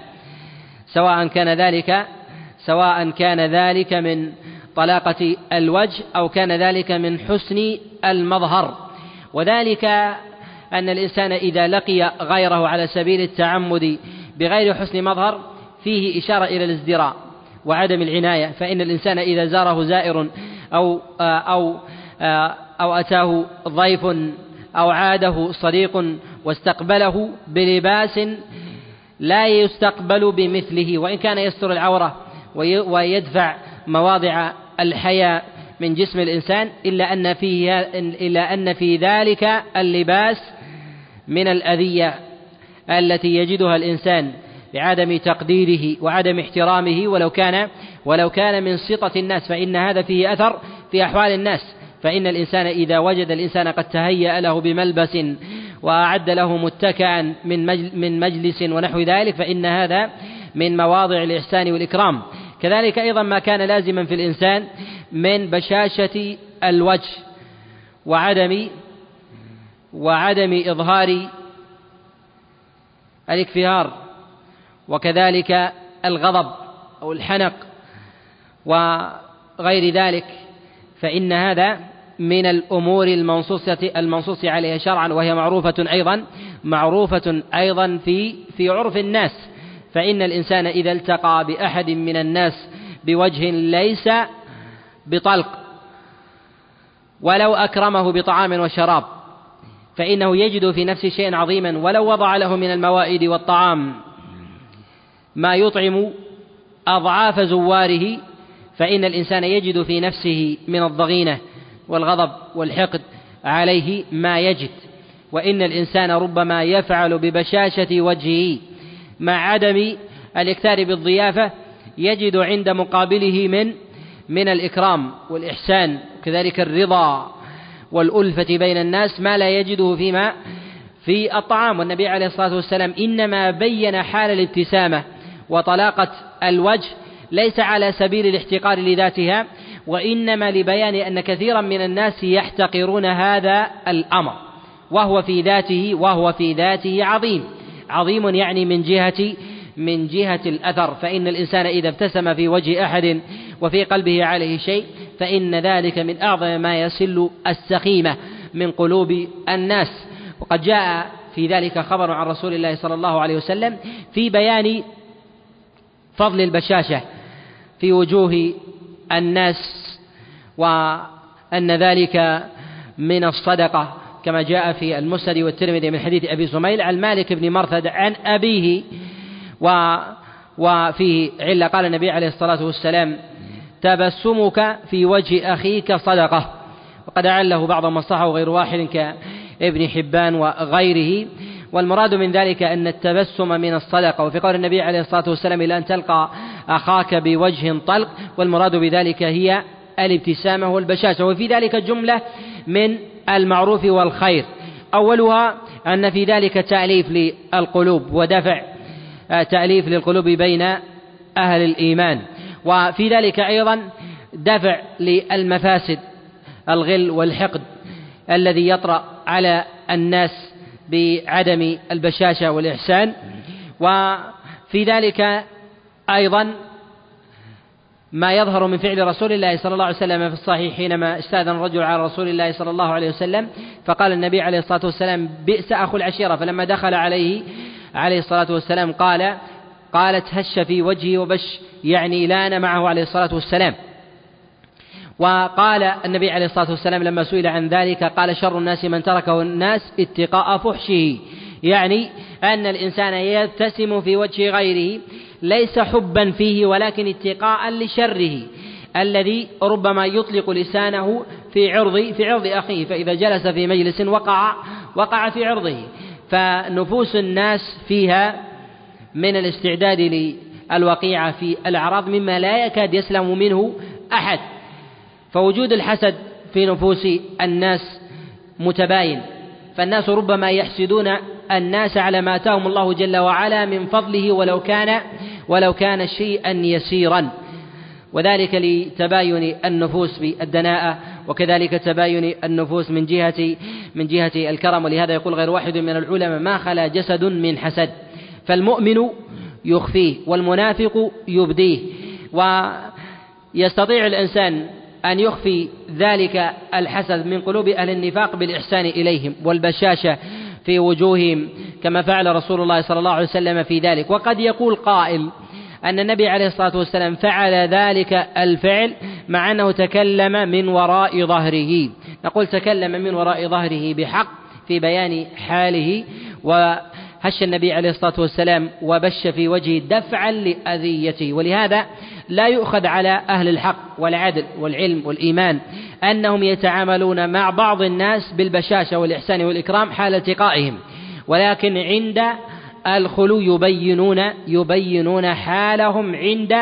سواء كان ذلك سواء كان ذلك من طلاقة الوجه أو كان ذلك من حسن المظهر. وذلك أن الإنسان إذا لقي غيره على سبيل التعمد بغير حسن مظهر فيه إشارة إلى الازدراء وعدم العناية فإن الإنسان إذا زاره زائر أو أو أو أتاه ضيف أو عاده صديق واستقبله بلباس لا يستقبل بمثله وإن كان يستر العورة ويدفع مواضع الحياء من جسم الإنسان إلا أن فيه إلا أن في ذلك اللباس من الأذية التي يجدها الإنسان بعدم تقديره وعدم احترامه ولو كان ولو كان من سطة الناس فإن هذا فيه أثر في أحوال الناس. فإن الإنسان إذا وجد الإنسان قد تهيأ له بملبس وأعد له متكئا من من مجلس ونحو ذلك فإن هذا من مواضع الإحسان والإكرام. كذلك أيضا ما كان لازما في الإنسان من بشاشة الوجه وعدم وعدم إظهار الإكفهار وكذلك الغضب أو الحنق وغير ذلك فإن هذا من الأمور المنصوصة المنصوص عليها شرعا وهي معروفة أيضا معروفة أيضا في في عرف الناس. فإن الإنسان إذا التقى بأحد من الناس بوجه ليس بطلق ولو أكرمه بطعام وشراب فإنه يجد في نفسه شيئا عظيما ولو وضع له من الموائد والطعام ما يطعم أضعاف زواره فإن الإنسان يجد في نفسه من الضغينة والغضب والحقد عليه ما يجد وإن الإنسان ربما يفعل ببشاشة وجهه مع عدم الاكثار بالضيافة يجد عند مقابله من من الإكرام والإحسان وكذلك الرضا والألفة بين الناس ما لا يجده فيما في الطعام. والنبي عليه الصلاة والسلام إنما بين حال الابتسامة وطلاقة الوجه ليس على سبيل الاحتقار لذاتها وإنما لبيان أن كثيرا من الناس يحتقرون هذا الأمر وهو في ذاته وهو في ذاته عظيم. عظيم يعني من جهة من جهة الأثر. فإن الإنسان إذا ابتسم في وجه أحد وفي قلبه عليه شيء فإن ذلك من أعظم ما يسل السخيمة من قلوب الناس. وقد جاء في ذلك خبر عن رسول الله صلى الله عليه وسلم في بيان فضل البشاشة في وجوه الناس وأن ذلك من الصدقة. كما جاء في المسند والترمذي من حديث أبي زميل عن مالك بن مرثد عن أبيه و وفيه علة. قال النبي عليه الصلاة والسلام تبسمك في وجه أخيك صدقة. وقد أعله بعض من غير واحد كابن حبان وغيره. والمراد من ذلك أن التبسم من الصدقة. وفي قول النبي عليه الصلاة والسلام إلى أن تلقى أخاك بوجه طلق. والمراد بذلك هي الابتسامة والبشاشة. وفي ذلك جملة من المعروف والخير. أولها أن في ذلك تأليف للقلوب ودفع آه، تأليف للقلوب بين أهل الإيمان. وفي ذلك أيضا دفع للمفاسد الغل والحقد الذي يطرأ على الناس بعدم البشاشة والإحسان. وفي ذلك أيضا ما يظهر من فعل رسول الله صلى الله عليه وسلم في الصحيح حينما استاذن الرجل على رسول الله صلى الله عليه وسلم فقال النبي عليه الصلاة والسلام بئس أخو العشيرة. فلما دخل عليه عليه الصلاة والسلام قال قالت هش في وجهي وبش. يعني لأن معه عليه الصلاة والسلام. وقال النبي عليه الصلاة والسلام لما سئل عن ذلك قال شر الناس من تركه الناس اتقاء فحشه. يعني أن الإنسان يبتسم في وجه غيره ليس حبا فيه ولكن اتقاء لشره الذي ربما يطلق لسانه في عرض في عرض أخيه. فإذا جلس في مجلس وقع وقع في عرضه. فنفوس الناس فيها من الاستعداد للوقيعة في الأعراض مما لا يكاد يسلم منه أحد. فوجود الحسد في نفوس الناس متباين. فالناس ربما يحسدون الناس على ما آتاهم الله جل وعلا من فضله ولو كان ولو كان شيئا يسيرا. وذلك لتباين النفوس بالدناءة وكذلك تباين النفوس من جهة من جهة الكرم. ولهذا يقول غير واحد من العلماء ما خلا جسد من حسد. فالمؤمن يخفيه والمنافق يبديه. ويستطيع الإنسان أن يخفي ذلك الحسد من قلوب أهل النفاق بالإحسان إليهم والبشاشة. في وجوههم كما فعل رسول الله صلى الله عليه وسلم في ذلك. وقد يقول قائل أن النبي عليه الصلاة والسلام فعل ذلك الفعل مع أنه تكلم من وراء ظهره. نقول تكلم من وراء ظهره بحق في بيان حاله وهش النبي عليه الصلاة والسلام وبش في وجهه دفعا لأذيته. ولهذا لا يؤخذ على أهل الحق والعدل والعلم والإيمان أنهم يتعاملون مع بعض الناس بالبشاشة والإحسان والإكرام حال التقائهم. ولكن عند الخلو يبينون يبينون حالهم عند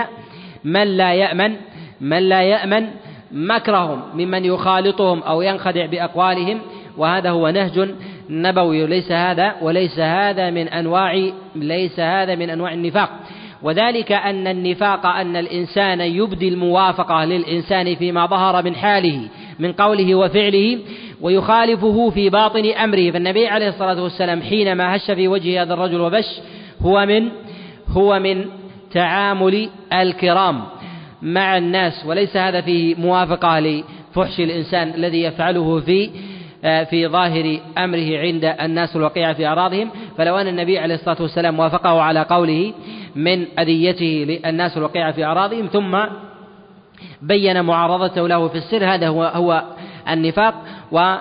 من لا يأمن من لا يأمن مكرهم ممن يخالطهم أو ينخدع بأقوالهم وهذا هو نهج نبوي وليس هذا وليس هذا من أنواع ليس هذا من أنواع النفاق. وذلك أن النفاق أن الإنسان يبدي الموافقة للإنسان فيما ظهر من حاله من قوله وفعله ويخالفه في باطن أمره. فالنبي عليه الصلاة والسلام حينما هش في وجه هذا الرجل وبش هو من هو من تعامل الكرام مع الناس. وليس هذا في موافقة لفحش الإنسان الذي يفعله في في ظاهر أمره عند الناس الوقيعة في أعراضهم فلو أن النبي عليه الصلاة والسلام وافقه على قوله من أذيته للناس الوقيعة في أعراضهم ثم بين معارضته له في السر هذا هو هو النفاق. و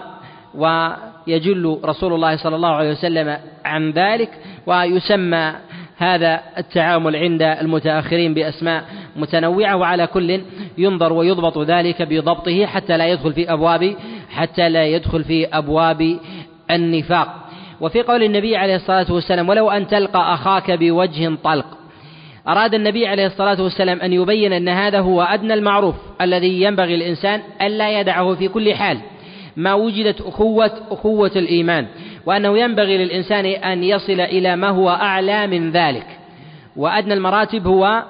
ويجل رسول الله صلى الله عليه وسلم عن ذلك ويسمى هذا التعامل عند المتأخرين بأسماء متنوعة وعلى كل ينظر ويضبط ذلك بضبطه حتى لا يدخل في أبواب حتى لا يدخل في أبواب النفاق. وفي قول النبي عليه الصلاة والسلام ولو أن تلقى أخاك بوجه طلق. أراد النبي عليه الصلاة والسلام أن يبين أن هذا هو أدنى المعروف الذي ينبغي الإنسان ألا يدعه في كل حال. ما وجدت أخوة أخوة الإيمان وأنه ينبغي للإنسان أن يصل إلى ما هو أعلى من ذلك. وأدنى المراتب هو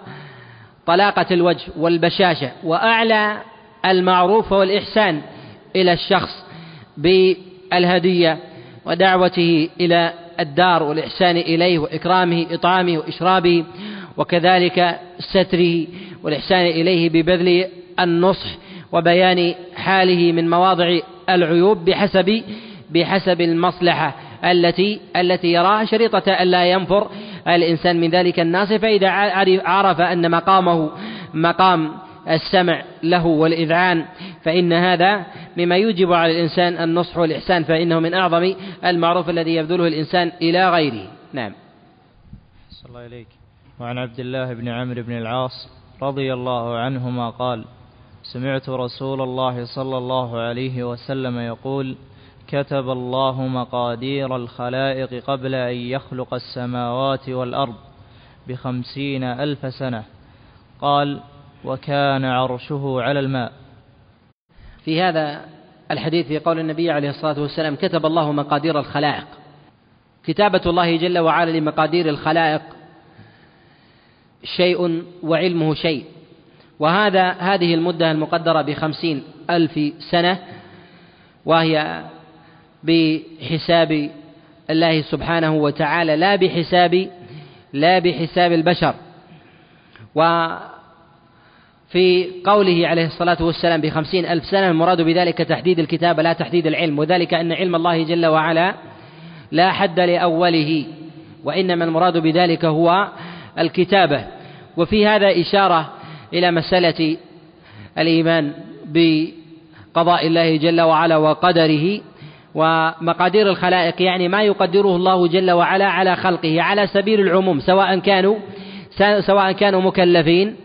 طلاقة الوجه والبشاشة وأعلى المعروف هو الإحسان. إلى الشخص بالهدية ودعوته إلى الدار والإحسان إليه وإكرامه إطعامه وإشرابه وكذلك ستره والإحسان إليه ببذل النصح وبيان حاله من مواضع العيوب بحسب بحسب المصلحة التي التي يراها شريطة ألا ينفر الإنسان من ذلك الناس فإذا عرف أن مقامه مقام السمع له والإذعان فإن هذا مما يوجب على الإنسان النصح والإحسان فإنه من أعظم المعروف الذي يبذله الإنسان إلى غيره. نعم. صلى الله إليك وعن عبد الله بن عمرو بن العاص رضي الله عنهما قال سمعت رسول الله صلى الله عليه وسلم يقول كتب الله مقادير الخلائق قبل أن يخلق السماوات والأرض بخمسين ألف سنة. قال وكان عرشه على الماء. في هذا الحديث في قول النبي عليه الصلاة والسلام كتب الله مقادير الخلائق. كتابة الله جل وعلا لمقادير الخلائق شيء وعلمه شيء. وهذا هذه المدة المقدرة بخمسين ألف سنة وهي بحساب الله سبحانه وتعالى لا بحساب لا بحساب البشر. وفي قوله عليه الصلاة والسلام بخمسين ألف سنة المراد بذلك تحديد الكتابة لا تحديد العلم وذلك أن علم الله جل وعلا لا حد لأوله وإنما المراد بذلك هو الكتابة. وفي هذا إشارة إلى مسألة الإيمان بقضاء الله جل وعلا وقدره ومقادير الخلائق يعني ما يقدره الله جل وعلا على خلقه على سبيل العموم سواء كانوا سواء كانوا مكلفين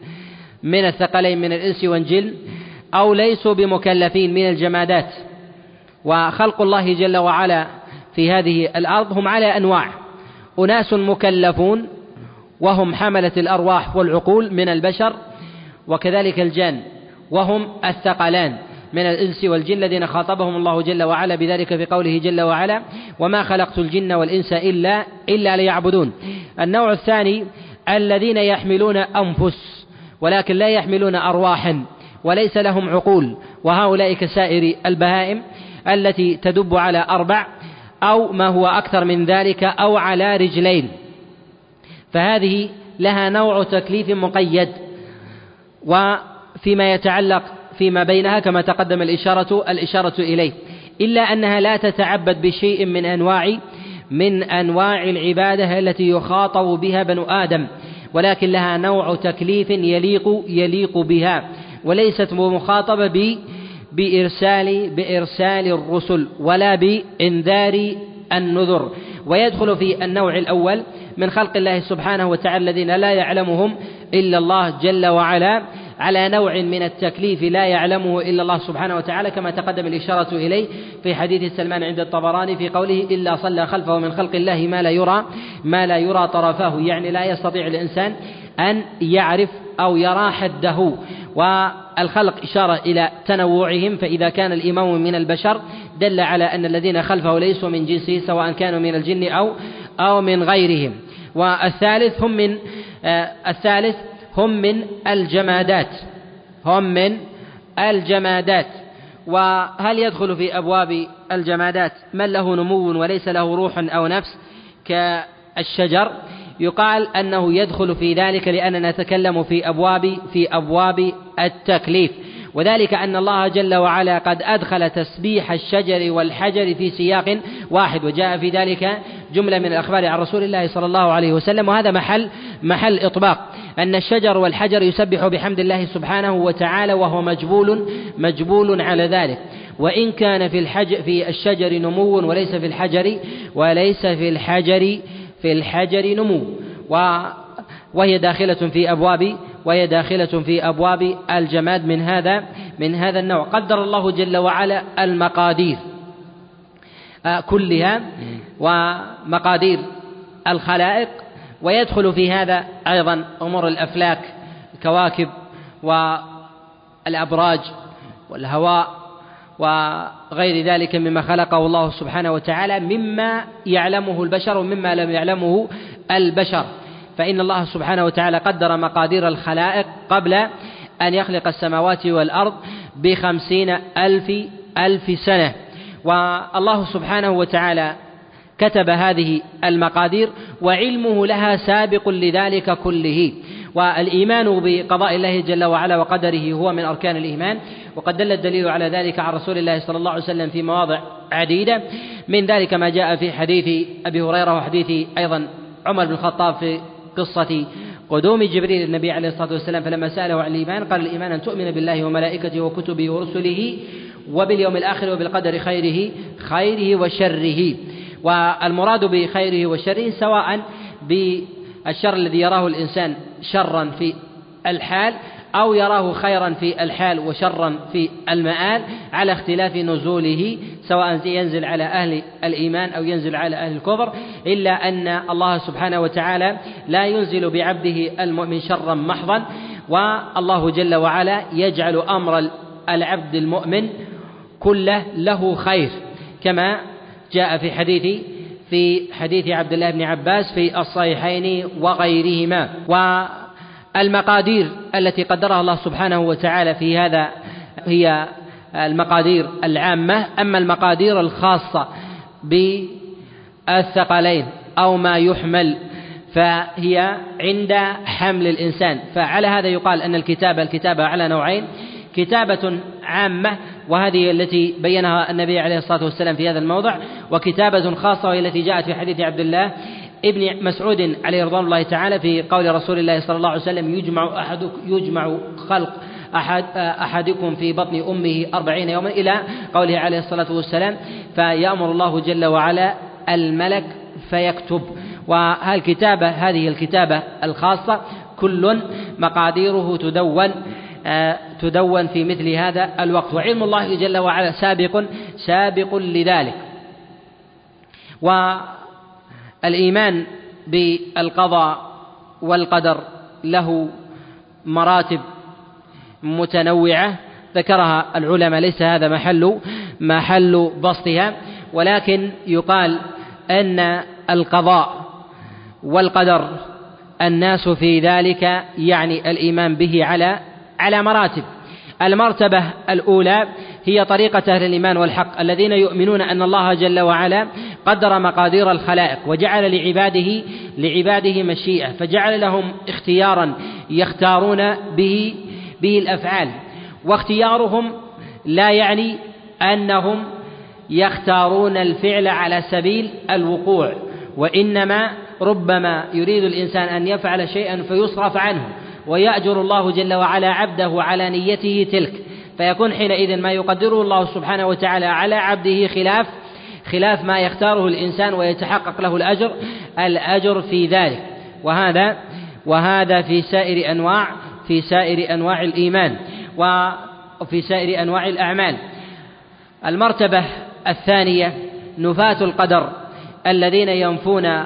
من الثقلين من الإنس والجن أو ليسوا بمكلفين من الجمادات. وخلق الله جل وعلا في هذه الأرض هم على أنواع. أناس مكلفون وهم حملة الأرواح والعقول من البشر وكذلك الجان وهم الثقلان من الإنس والجن الذين خاطبهم الله جل وعلا بذلك في قوله جل وعلا وما خلقت الجن والإنس إلا إلا ليعبدون النوع الثاني الذين يحملون أنفس. ولكن لا يحملون أرواحا وليس لهم عقول. وهؤلاء كسائر البهائم التي تدب على أربع أو ما هو أكثر من ذلك أو على رجلين. فهذه لها نوع تكليف مقيد. وفيما يتعلق فيما بينها كما تقدم الإشارة الإشارة إليه. إلا أنها لا تتعبد بشيء من أنواع من أنواع العبادة التي يخاطب بها بنو آدم. ولكن لها نوع تكليف يليق يليق بها وليست مخاطبة بإرسال بإرسال الرسل ولا بإنذار النذر. ويدخل في النوع الأول من خلق الله سبحانه وتعالى الذين لا يعلمهم إلا الله جل وعلا على نوع من التكليف لا يعلمه إلا الله سبحانه وتعالى كما تقدم الإشارة إليه في حديث سلمان عند الطبراني في قوله إلا صلى خلفه من خلق الله ما لا يرى ما لا يرى طرفاه. يعني لا يستطيع الإنسان أن يعرف أو يرى حده. والخلق إشارة إلى تنوعهم فإذا كان الإمام من البشر دل على أن الذين خلفه ليسوا من جنسه سواء كانوا من الجن أو أو من غيرهم. والثالث هم من آه الثالث هم من الجمادات. هم من الجمادات. وهل يدخل في أبواب الجمادات من له نمو وليس له روح أو نفس كالشجر؟ يقال أنه يدخل في ذلك لأننا نتكلم في أبواب في أبواب التكليف. وذلك أن الله جل وعلا قد أدخل تسبيح الشجر والحجر في سياق واحد وجاء في ذلك جملة من الأخبار عن رسول الله صلى الله عليه وسلم وهذا محل محل إطباق. أن الشجر والحجر يسبح بحمد الله سبحانه وتعالى وهو مجبول مجبول على ذلك. وإن كان في الحجر في الشجر نمو وليس في الحجر وليس في الحجر في الحجر نمو. وهي داخلة في أبواب وهي داخلة في أبواب الجماد من هذا من هذا النوع. قدر الله جل وعلا المقادير آه، كلها ومقادير الخلائق ويدخل في هذا أيضا أمور الأفلاك الكواكب والأبراج والهواء وغير ذلك مما خلقه الله سبحانه وتعالى مما يعلمه البشر ومما لم يعلمه البشر. فإن الله سبحانه وتعالى قدر مقادير الخلائق قبل أن يخلق السماوات والأرض بخمسين ألف ألف سنة. والله سبحانه وتعالى كتب هذه المقادير وعلمه لها سابق لذلك كله. والإيمان بقضاء الله جل وعلا وقدره هو من أركان الإيمان. وقد دل الدليل على ذلك عن رسول الله صلى الله عليه وسلم في مواضع عديدة. من ذلك ما جاء في حديث أبي هريرة وحديث أيضا عمر بن الخطاب في قصة قدوم جبريل النبي عليه الصلاة والسلام. فلما سأله عن الإيمان قال الإيمان أن تؤمن بالله وملائكته وكتبه ورسله وباليوم الآخر وبالقدر خيره خيره وشره. والمراد بخيره وشره سواء بالشر الذي يراه الإنسان شرا في الحال أو يراه خيرا في الحال وشرا في المآل على اختلاف نزوله سواء ينزل على أهل الإيمان أو ينزل على أهل الكفر إلا أن الله سبحانه وتعالى لا ينزل بعبده المؤمن شرا محضا والله جل وعلا يجعل أمر العبد المؤمن كله له خير كما جاء في حديث في حديث عبد الله بن عباس في الصحيحين وغيرهما. والمقادير التي قدرها الله سبحانه وتعالى في هذا هي المقادير العامة. أما المقادير الخاصة بالثقلين أو ما يحمل فهي عند حمل الإنسان. فعلى هذا يقال أن الكتابة الكتابة على نوعين. كتابة عامة وهذه التي بينها النبي عليه الصلاة والسلام في هذا الموضع وكتابة خاصة وهي التي جاءت في حديث عبد الله ابن مسعود عليه رضوان الله تعالى في قول رسول الله صلى الله عليه وسلم يجمع أحد يجمع خلق أحد أحدكم في بطن أمه أربعين يوما إلى قوله عليه الصلاة والسلام فيأمر الله جل وعلا الملك فيكتب. والكتابة هذه الكتابة الخاصة كل مقاديره تدون آه، تدون في مثل هذا الوقت. وعلم الله جل وعلا سابق سابق لذلك. والإيمان بالقضاء والقدر له مراتب متنوعة. ذكرها العلماء ليس هذا محل محل بسطها. ولكن يقال أن القضاء والقدر الناس في ذلك يعني الإيمان به على على مراتب. المرتبة الأولى هي طريقة أهل الإيمان والحق الذين يؤمنون أن الله جل وعلا قدر مقادير الخلائق وجعل لعباده لعباده مشيئة فجعل لهم اختيارا يختارون به به الأفعال. واختيارهم لا يعني أنهم يختارون الفعل على سبيل الوقوع وإنما ربما يريد الإنسان أن يفعل شيئا فيصرف عنه. ويأجر الله جل وعلا عبده على نيته تلك. فيكون حينئذ ما يقدره الله سبحانه وتعالى على عبده خلاف خلاف ما يختاره الإنسان ويتحقق له الأجر الأجر في ذلك. وهذا وهذا في سائر أنواع في سائر أنواع الإيمان وفي سائر أنواع الأعمال. المرتبة الثانية نفاة القدر الذين ينفون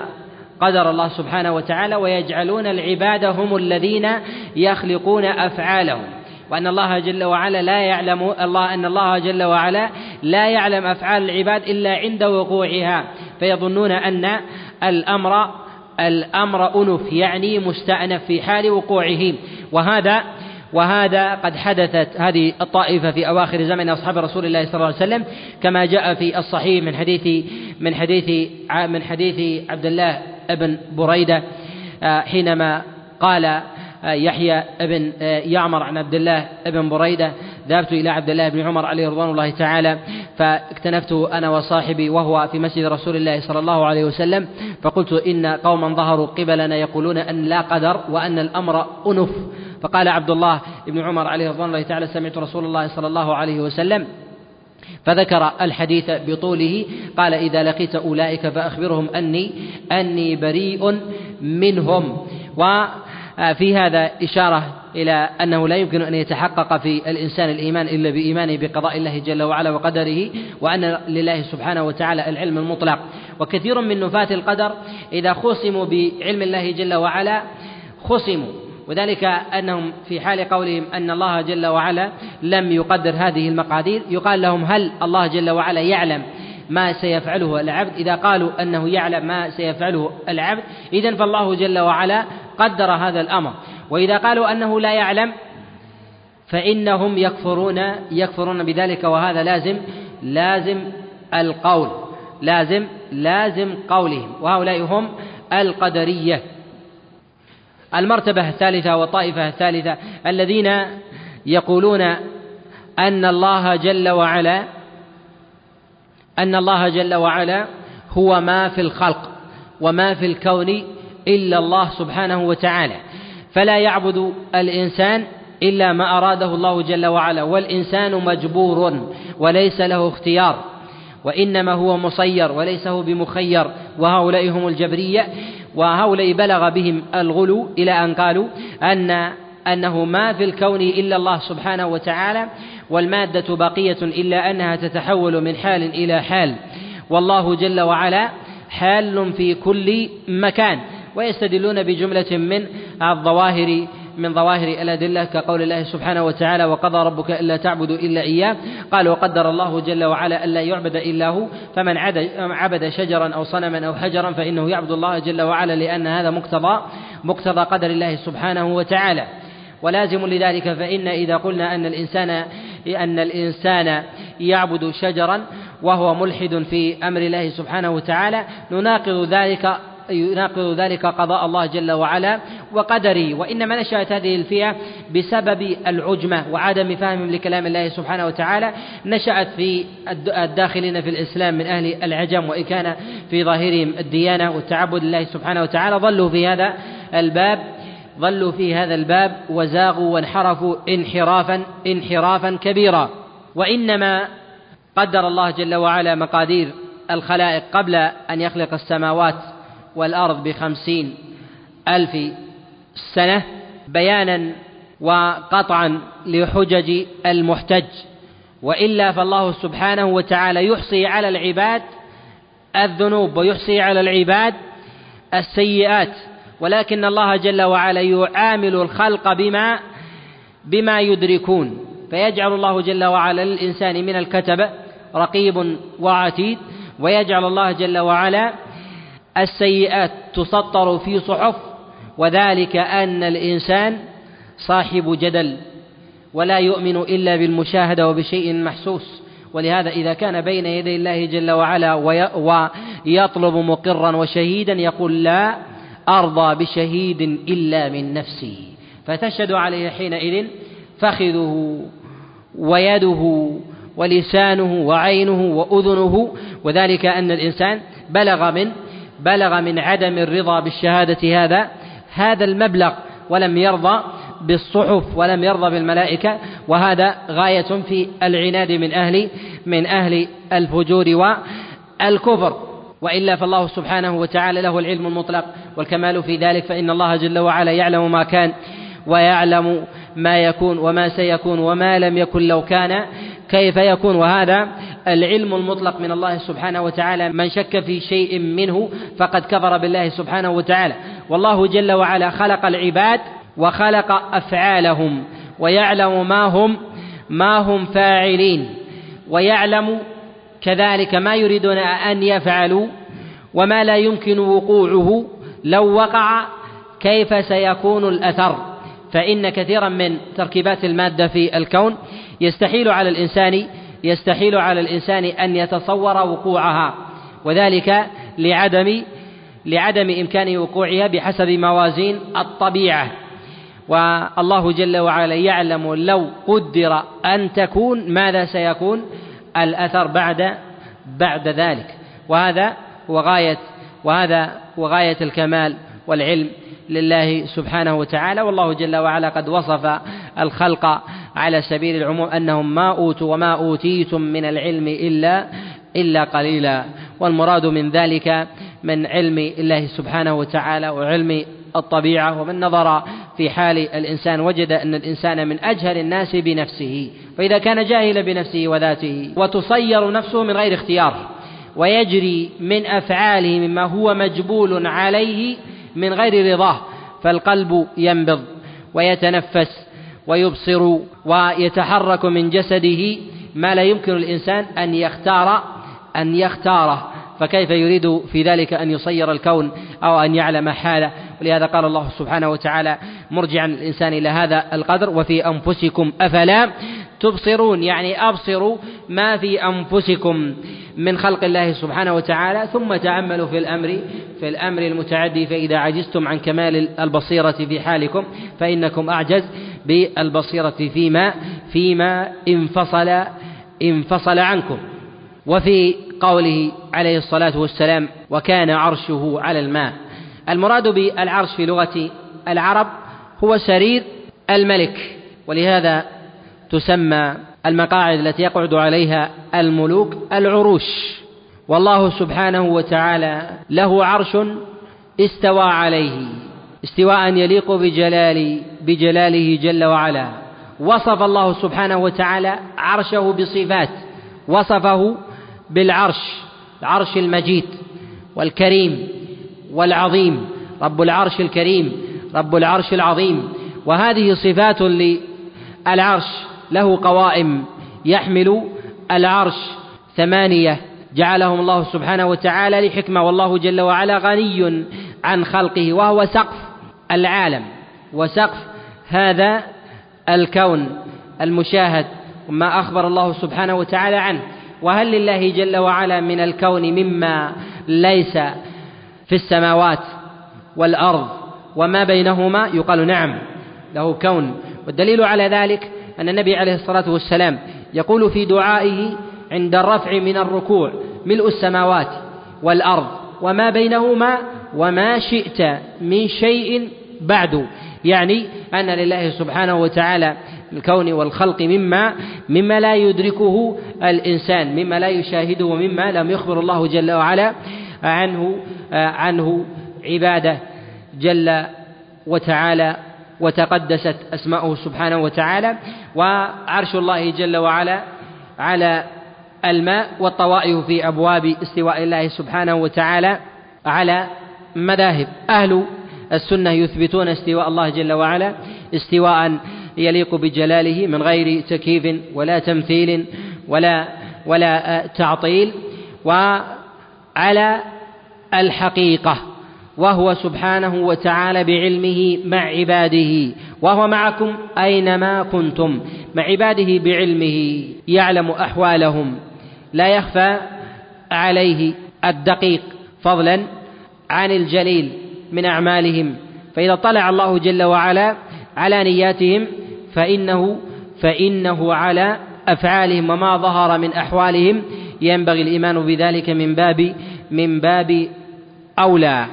قدر الله سبحانه وتعالى ويجعلون العباد هم الذين يخلقون أفعالهم. وأن الله جل وعلا لا يعلم الله أن الله جل وعلا لا يعلم أفعال العباد إلا عند وقوعها. فيظنون أن الأمر الأمر أنف يعني مستأنف في حال وقوعه. وهذا وهذا قد حدثت هذه الطائفة في أواخر زمن أصحاب رسول الله صلى الله عليه وسلم كما جاء في الصحيح من حديث من حديث من حديث عبد الله بن بريدة آه، حينما قال آه، يحيى بن آه، يعمر عن عبد الله بن بريدة ذهبت إلى عبد الله بن عمر عليه رضوان الله تعالى فاكتنفته أنا وصاحبي وهو في مسجد رسول الله صلى الله عليه وسلم فقلت إن قوما ظهروا قبلنا يقولون أن لا قدر وأن الأمر أنف. فقال عبد الله بن عمر عليه رضوان الله تعالى سمعت رسول الله صلى الله عليه وسلم فذكر الحديث بطوله قال إذا لقيت أولئك فأخبرهم أني أني بريء منهم. وفي هذا إشارة إلى أنه لا يمكن أن يتحقق في الإنسان الإيمان إلا بإيمانه بقضاء الله جل وعلا وقدره وأن لله سبحانه وتعالى العلم المطلق. وكثير من نفاة القدر إذا خصموا بعلم الله جل وعلا خصموا. وذلك أنهم في حال قولهم أن الله جل وعلا لم يقدر هذه المقادير يقال لهم هل الله جل وعلا يعلم ما سيفعله العبد؟ إذا قالوا أنه يعلم ما سيفعله العبد إذا فالله جل وعلا قدر هذا الأمر. وإذا قالوا أنه لا يعلم فإنهم يكفرون يكفرون بذلك وهذا لازم لازم القول لازم لازم قولهم. وهؤلاء هم القدرية. المرتبة الثالثة والطائفة الثالثة الذين يقولون أن الله جل وعلا أن الله جل وعلا هو ما في الخلق وما في الكون إلا الله سبحانه وتعالى. فلا يعبد الإنسان إلا ما أراده الله جل وعلا والإنسان مجبور وليس له اختيار. وإنما هو مسير وليس هو بمخير. وهؤلاء هم الجبرية وهؤلاء بلغ بهم الغلو إلى أن قالوا أن أنه ما في الكون إلا الله سبحانه وتعالى والمادة باقية إلا أنها تتحول من حال إلى حال. والله جل وعلا حال في كل مكان. ويستدلون بجملة من الظواهر من ظواهر الأدلة كقول الله سبحانه وتعالى وقضى ربك إلا تعبدوا إلا إياه قال وقدر الله جل وعلا ألا يعبد إلا هو فمن عبد شجرا أو صنما أو حجرا فإنه يعبد الله جل وعلا لأن هذا مقتضى مقتضى قدر الله سبحانه وتعالى. ولازم لذلك فإن إذا قلنا أن الإنسان أن الإنسان يعبد شجرا وهو ملحد في أمر الله سبحانه وتعالى نناقض ذلك يناقض ذلك قضاء الله جل وعلا وقدره وإنما نشأت هذه الفئة بسبب العجمة وعدم فهمهم لكلام الله سبحانه وتعالى. نشأت في الداخلين في الإسلام من أهل العجم وإن كان في ظاهرهم الديانة والتعبد لله سبحانه وتعالى. ظلوا في هذا الباب ظلوا في هذا الباب وزاغوا وانحرفوا انحرافا انحرافا كبيرا. وإنما قدر الله جل وعلا مقادير الخلائق قبل أن يخلق السماوات والأرض بخمسين ألف سنة بيانا وقطعا لحجج المحتج. وإلا فالله سبحانه وتعالى يحصي على العباد الذنوب ويحصي على العباد السيئات. ولكن الله جل وعلا يعامل الخلق بما بما يدركون. فيجعل الله جل وعلا للإنسان من الكتب رقيب وعتيد. ويجعل الله جل وعلا السيئات تسطر في صحف وذلك أن الإنسان صاحب جدل ولا يؤمن إلا بالمشاهدة وبشيء محسوس. ولهذا إذا كان بين يدي الله جل وعلا ويطلب مقرا وشهيدا يقول لا أرضى بشهيد إلا من نفسي. فتشهد عليه حينئذ فخذه ويده ولسانه وعينه وأذنه. وذلك أن الإنسان بلغ من بلغ من عدم الرضا بالشهادة هذا هذا المبلغ ولم يرضى بالصحف ولم يرضى بالملائكة وهذا غاية في العناد من أهل من أهل الفجور والكفر. وإلا فالله سبحانه وتعالى له العلم المطلق والكمال في ذلك فإن الله جل وعلا يعلم ما كان ويعلم ما يكون وما سيكون وما لم يكن لو كان كيف يكون؟ وهذا العلم المطلق من الله سبحانه وتعالى. من شك في شيء منه فقد كفر بالله سبحانه وتعالى. والله جل وعلا خلق العباد وخلق أفعالهم ويعلم ما هم ما هم فاعلين ويعلم كذلك ما يريدون أن يفعلوا وما لا يمكن وقوعه. لو وقع كيف سيكون الأثر؟ فإن كثيرا من تركيبات المادة في الكون يستحيل على الإنسان يستحيل على الإنسان أن يتصور وقوعها. وذلك لعدم لعدم إمكان وقوعها بحسب موازين الطبيعة. والله جل وعلا يعلم لو قدر أن تكون ماذا سيكون؟ الأثر بعد بعد ذلك. وهذا هو غاية وهذا هو غاية الكمال والعلم لله سبحانه وتعالى. والله جل وعلا قد وصف الخلق على سبيل العموم أنهم ما أوتوا وما أوتيتم من العلم إلا إلا قليلا. والمراد من ذلك من علم الله سبحانه وتعالى وعلم الطبيعة ومن نظر في حال الإنسان وجد أن الإنسان من أجهل الناس بنفسه. فإذا كان جاهلا بنفسه وذاته وتصير نفسه من غير اختيار ويجري من أفعاله مما هو مجبول عليه من غير رضاه فالقلب ينبض ويتنفس. ويبصر ويتحرك من جسده ما لا يمكن الإنسان أن يختار أن يختاره. فكيف يريد في ذلك أن يصير الكون أو أن يعلم حاله؟ ولهذا قال الله سبحانه وتعالى مرجعا الإنسان إلى هذا القدر وفي أنفسكم أفلا تبصرون يعني أبصروا ما في أنفسكم من خلق الله سبحانه وتعالى ثم تأملوا في الأمر في الأمر المتعدي فإذا عجزتم عن كمال البصيرة في حالكم فإنكم أعجز بالبصيرة فيما فيما انفصل انفصل عنكم. وفي قوله عليه الصلاة والسلام وكان عرشه على الماء المراد بالعرش في لغة العرب هو سرير الملك ولهذا تسمى المقاعد التي يقعد عليها الملوك العروش. والله سبحانه وتعالى له عرش استوى عليه استواء يليق بجلال بجلاله جل وعلا. وصف الله سبحانه وتعالى عرشه بصفات وصفه بالعرش العرش المجيد والكريم والعظيم. رب العرش الكريم رب العرش العظيم. وهذه صفات للعرش. له قوائم يحمل العرش ثمانية. جعلهم الله سبحانه وتعالى لحكمة والله جل وعلا غني عن خلقه وهو سقف العالم وسقف هذا الكون المشاهد وما أخبر الله سبحانه وتعالى عنه. وهل لله جل وعلا من الكون مما ليس في السماوات والأرض وما بينهما؟ يقال نعم له كون. والدليل على ذلك أن النبي عليه الصلاة والسلام يقول في دعائه عند الرفع من الركوع ملء السماوات والأرض وما بينهما وما شئت من شيء بعد. يعني أن لله سبحانه وتعالى الكون والخلق مما مما لا يدركه الإنسان مما لا يشاهده ومما لم يخبر الله جل وعلا عنه عنه عباده جل وتعالى. وتقدست أسماؤه سبحانه وتعالى وعرش الله جل وعلا على الماء والطوائف في أبواب استواء الله سبحانه وتعالى على مذاهب. أهل السنة يثبتون استواء الله جل وعلا استواء يليق بجلاله من غير تكييف ولا تمثيل ولا ولا تعطيل وعلى الحقيقة. وهو سبحانه وتعالى بعلمه مع عباده. وهو معكم أينما كنتم مع عباده بعلمه يعلم أحوالهم. لا يخفى عليه الدقيق فضلا عن الجليل من أعمالهم. فإذا طلع الله جل وعلا على نياتهم فإنه فإنه على أفعالهم وما ظهر من أحوالهم. ينبغي الإيمان بذلك من باب من باب أولى.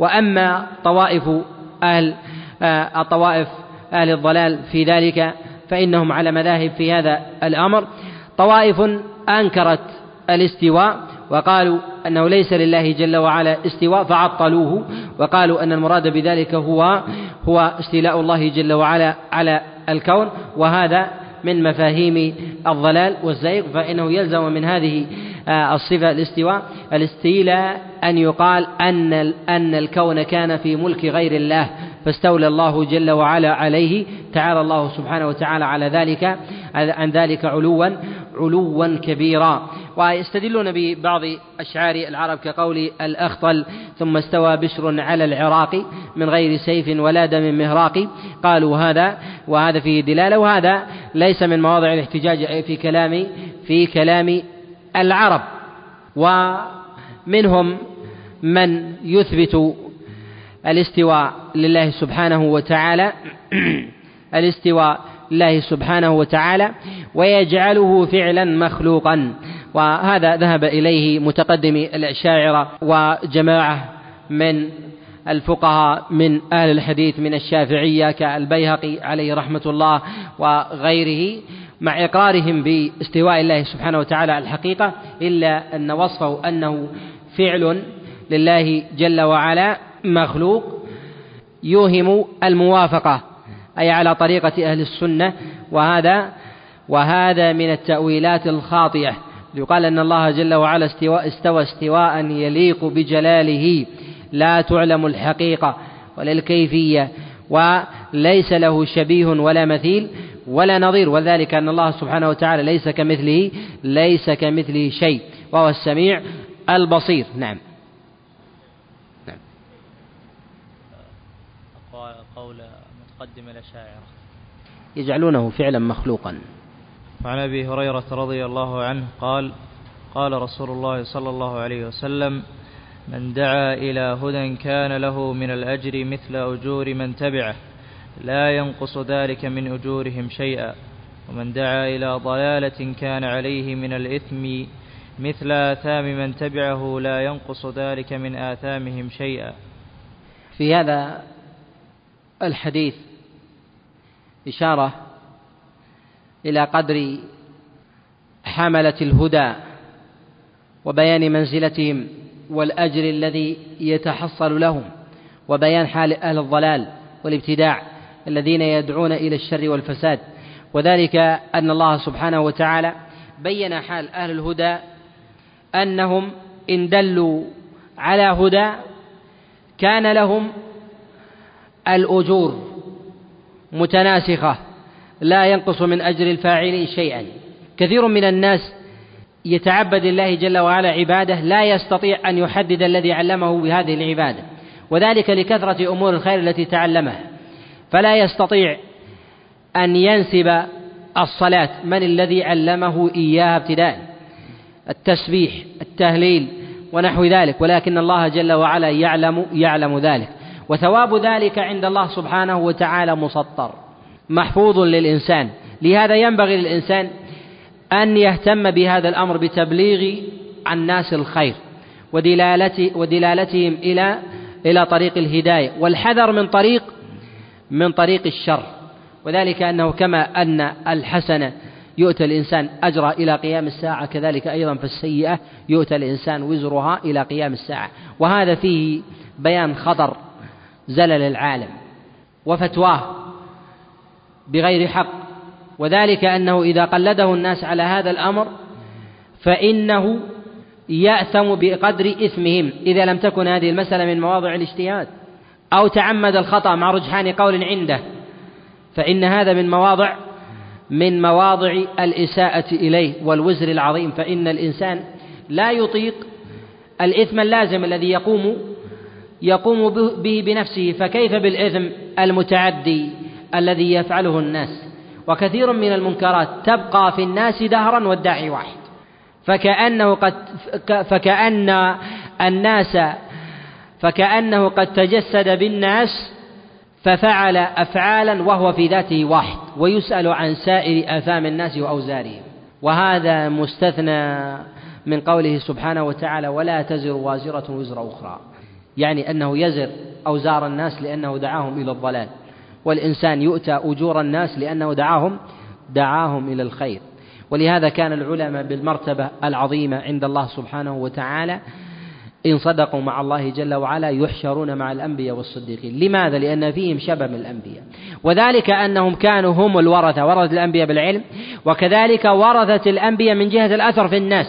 وأما طوائف أهل آه، الطوائف أهل الضلال في ذلك فإنهم على مذاهب في هذا الأمر. طوائف أنكرت الاستواء وقالوا أنه ليس لله جل وعلا استواء فعطلوه وقالوا أن المراد بذلك هو هو استيلاء الله جل وعلا على الكون وهذا من مفاهيم الضلال والزيغ فإنه يلزم من هذه آه، الصفة الاستواء الاستيلاء أن يقال أن أن الكون كان في ملك غير الله فاستولى الله جل وعلا عليه تعالى الله سبحانه وتعالى على ذلك عن ذلك علوا علوا كبيرا. ويستدلون ببعض أشعار العرب كقول الأخطل ثم استوى بشر على العراق من غير سيف ولا دم مهراق. قالوا هذا وهذا فيه دلالة وهذا ليس من مواضع الاحتجاج في كلام في كلام العرب. ومنهم من يثبت الاستواء لله سبحانه وتعالى *clears throat* الاستواء لله سبحانه وتعالى ويجعله فعلا مخلوقا. وهذا ذهب إليه متقدمي الأشاعرة وجماعة من الفقهاء من أهل الحديث من الشافعية كالبيهقي عليه رحمة الله وغيره مع إقرارهم باستواء الله سبحانه وتعالى على الحقيقة إلا أن وصفه أنه فعل لله جل وعلا مخلوق يوهم الموافقة أي على طريقة أهل السنة وهذا وهذا من التأويلات الخاطئة. يقال أن الله جل وعلا استوى, استوى استواء يليق بجلاله لا تعلم الحقيقة ولا الكيفية وليس له شبيه ولا مثيل ولا نظير وذلك أن الله سبحانه وتعالى ليس كمثله ليس كمثله شيء وهو السميع البصير. نعم. نعم. قول متقدم الأشاعرة يجعلونه فعلا مخلوقا. وعن أبي هريرة رضي الله عنه قال قال رسول الله صلى الله عليه وسلم من دعا إلى هدى كان له من الأجر مثل أجور من تبعه لا ينقص ذلك من أجورهم شيئا. ومن دعا إلى ضلالة كان عليه من الإثم مثل آثام من تبعه لا ينقص ذلك من آثامهم شيئا. في هذا الحديث إشارة إلى قدر حملة الهدى وبيان منزلتهم والأجر الذي يتحصل لهم وبيان حال أهل الضلال والابتداع الذين يدعون إلى الشر والفساد. وذلك أن الله سبحانه وتعالى بين حال أهل الهدى أنهم إن دلوا على هدى كان لهم الأجور متناسخة لا ينقص من أجر الفاعلين شيئا. كثير من الناس يتعبد الله جل وعلا عبادة لا يستطيع أن يحدد الذي علمه بهذه العبادة. وذلك لكثرة أمور الخير التي تعلمها. فلا يستطيع أن ينسب الصلاة. من الذي علمه إياها ابتداء؟ التسبيح التهليل ونحو ذلك. ولكن الله جل وعلا يعلم يعلم ذلك. وثواب ذلك عند الله سبحانه وتعالى مسطر. محفوظ للإنسان. لهذا ينبغي للإنسان أن يهتم بهذا الأمر بتبليغ الناس الخير ودلالته ودلالتهم إلى إلى طريق الهداية والحذر من طريق من طريق الشر. وذلك أنه كما أن الحسنة يؤتى الإنسان أجرها إلى قيام الساعة كذلك أيضا في السيئة يؤتى الإنسان وزرها إلى قيام الساعة. وهذا فيه بيان خطر زلل العالم وفتواه. بغير حق. وذلك أنه إذا قلده الناس على هذا الأمر فإنه يأثم بقدر إثمهم إذا لم تكن هذه المسألة من مواضع الاجتهاد. أو تعمد الخطأ مع رجحان قول عنده فإن هذا من مواضع من مواضع الإساءة إليه والوزر العظيم. فإن الإنسان لا يطيق الإثم اللازم الذي يقوم يقوم به بنفسه. فكيف بالإثم المتعدي؟ الذي يفعله الناس. وكثير من المنكرات تبقى في الناس دهرا والداعي واحد. فكأنه قد فكأن الناس فكأنه قد تجسد بالناس ففعل أفعالا وهو في ذاته واحد ويسأل عن سائر آثام الناس وأوزارهم. وهذا مستثنى من قوله سبحانه وتعالى ولا تزر وازرة وزر أخرى. يعني أنه يزر أوزار الناس لأنه دعاهم إلى الضلال. والإنسان يؤتى أجور الناس لأنه دعاهم دعاهم إلى الخير. ولهذا كان العلماء بالمرتبة العظيمة عند الله سبحانه وتعالى إن صدقوا مع الله جل وعلا يحشرون مع الأنبياء والصديقين. لماذا؟ لأن فيهم شبه من الأنبياء. وذلك أنهم كانوا هم الورثة ورثة الأنبياء بالعلم وكذلك ورثة الأنبياء من جهة الأثر في الناس.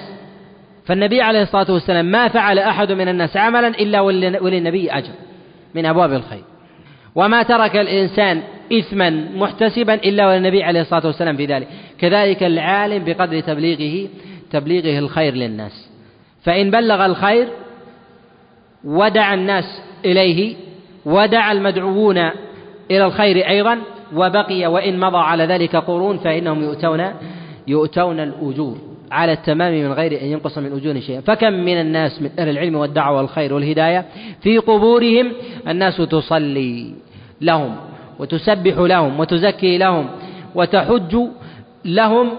فالنبي عليه الصلاة والسلام ما فعل أحد من الناس عملا إلا وللنبي أجر من أبواب الخير. وما ترك الإنسان إثما محتسبا إلا والنبي عليه الصلاة والسلام في ذلك. كذلك العالم بقدر تبليغه تبليغه الخير للناس. فإن بلغ الخير ودعا الناس إليه ودعا المدعوون إلى الخير أيضا وبقي وإن مضى على ذلك قرون فإنهم يؤتون يؤتون الأجور. على التمام من غير أن ينقص من أجور شيئا. فكم من الناس من أهل العلم والدعوة والخير والهداية في قبورهم الناس تصلي لهم وتسبح لهم وتزكي لهم وتحج لهم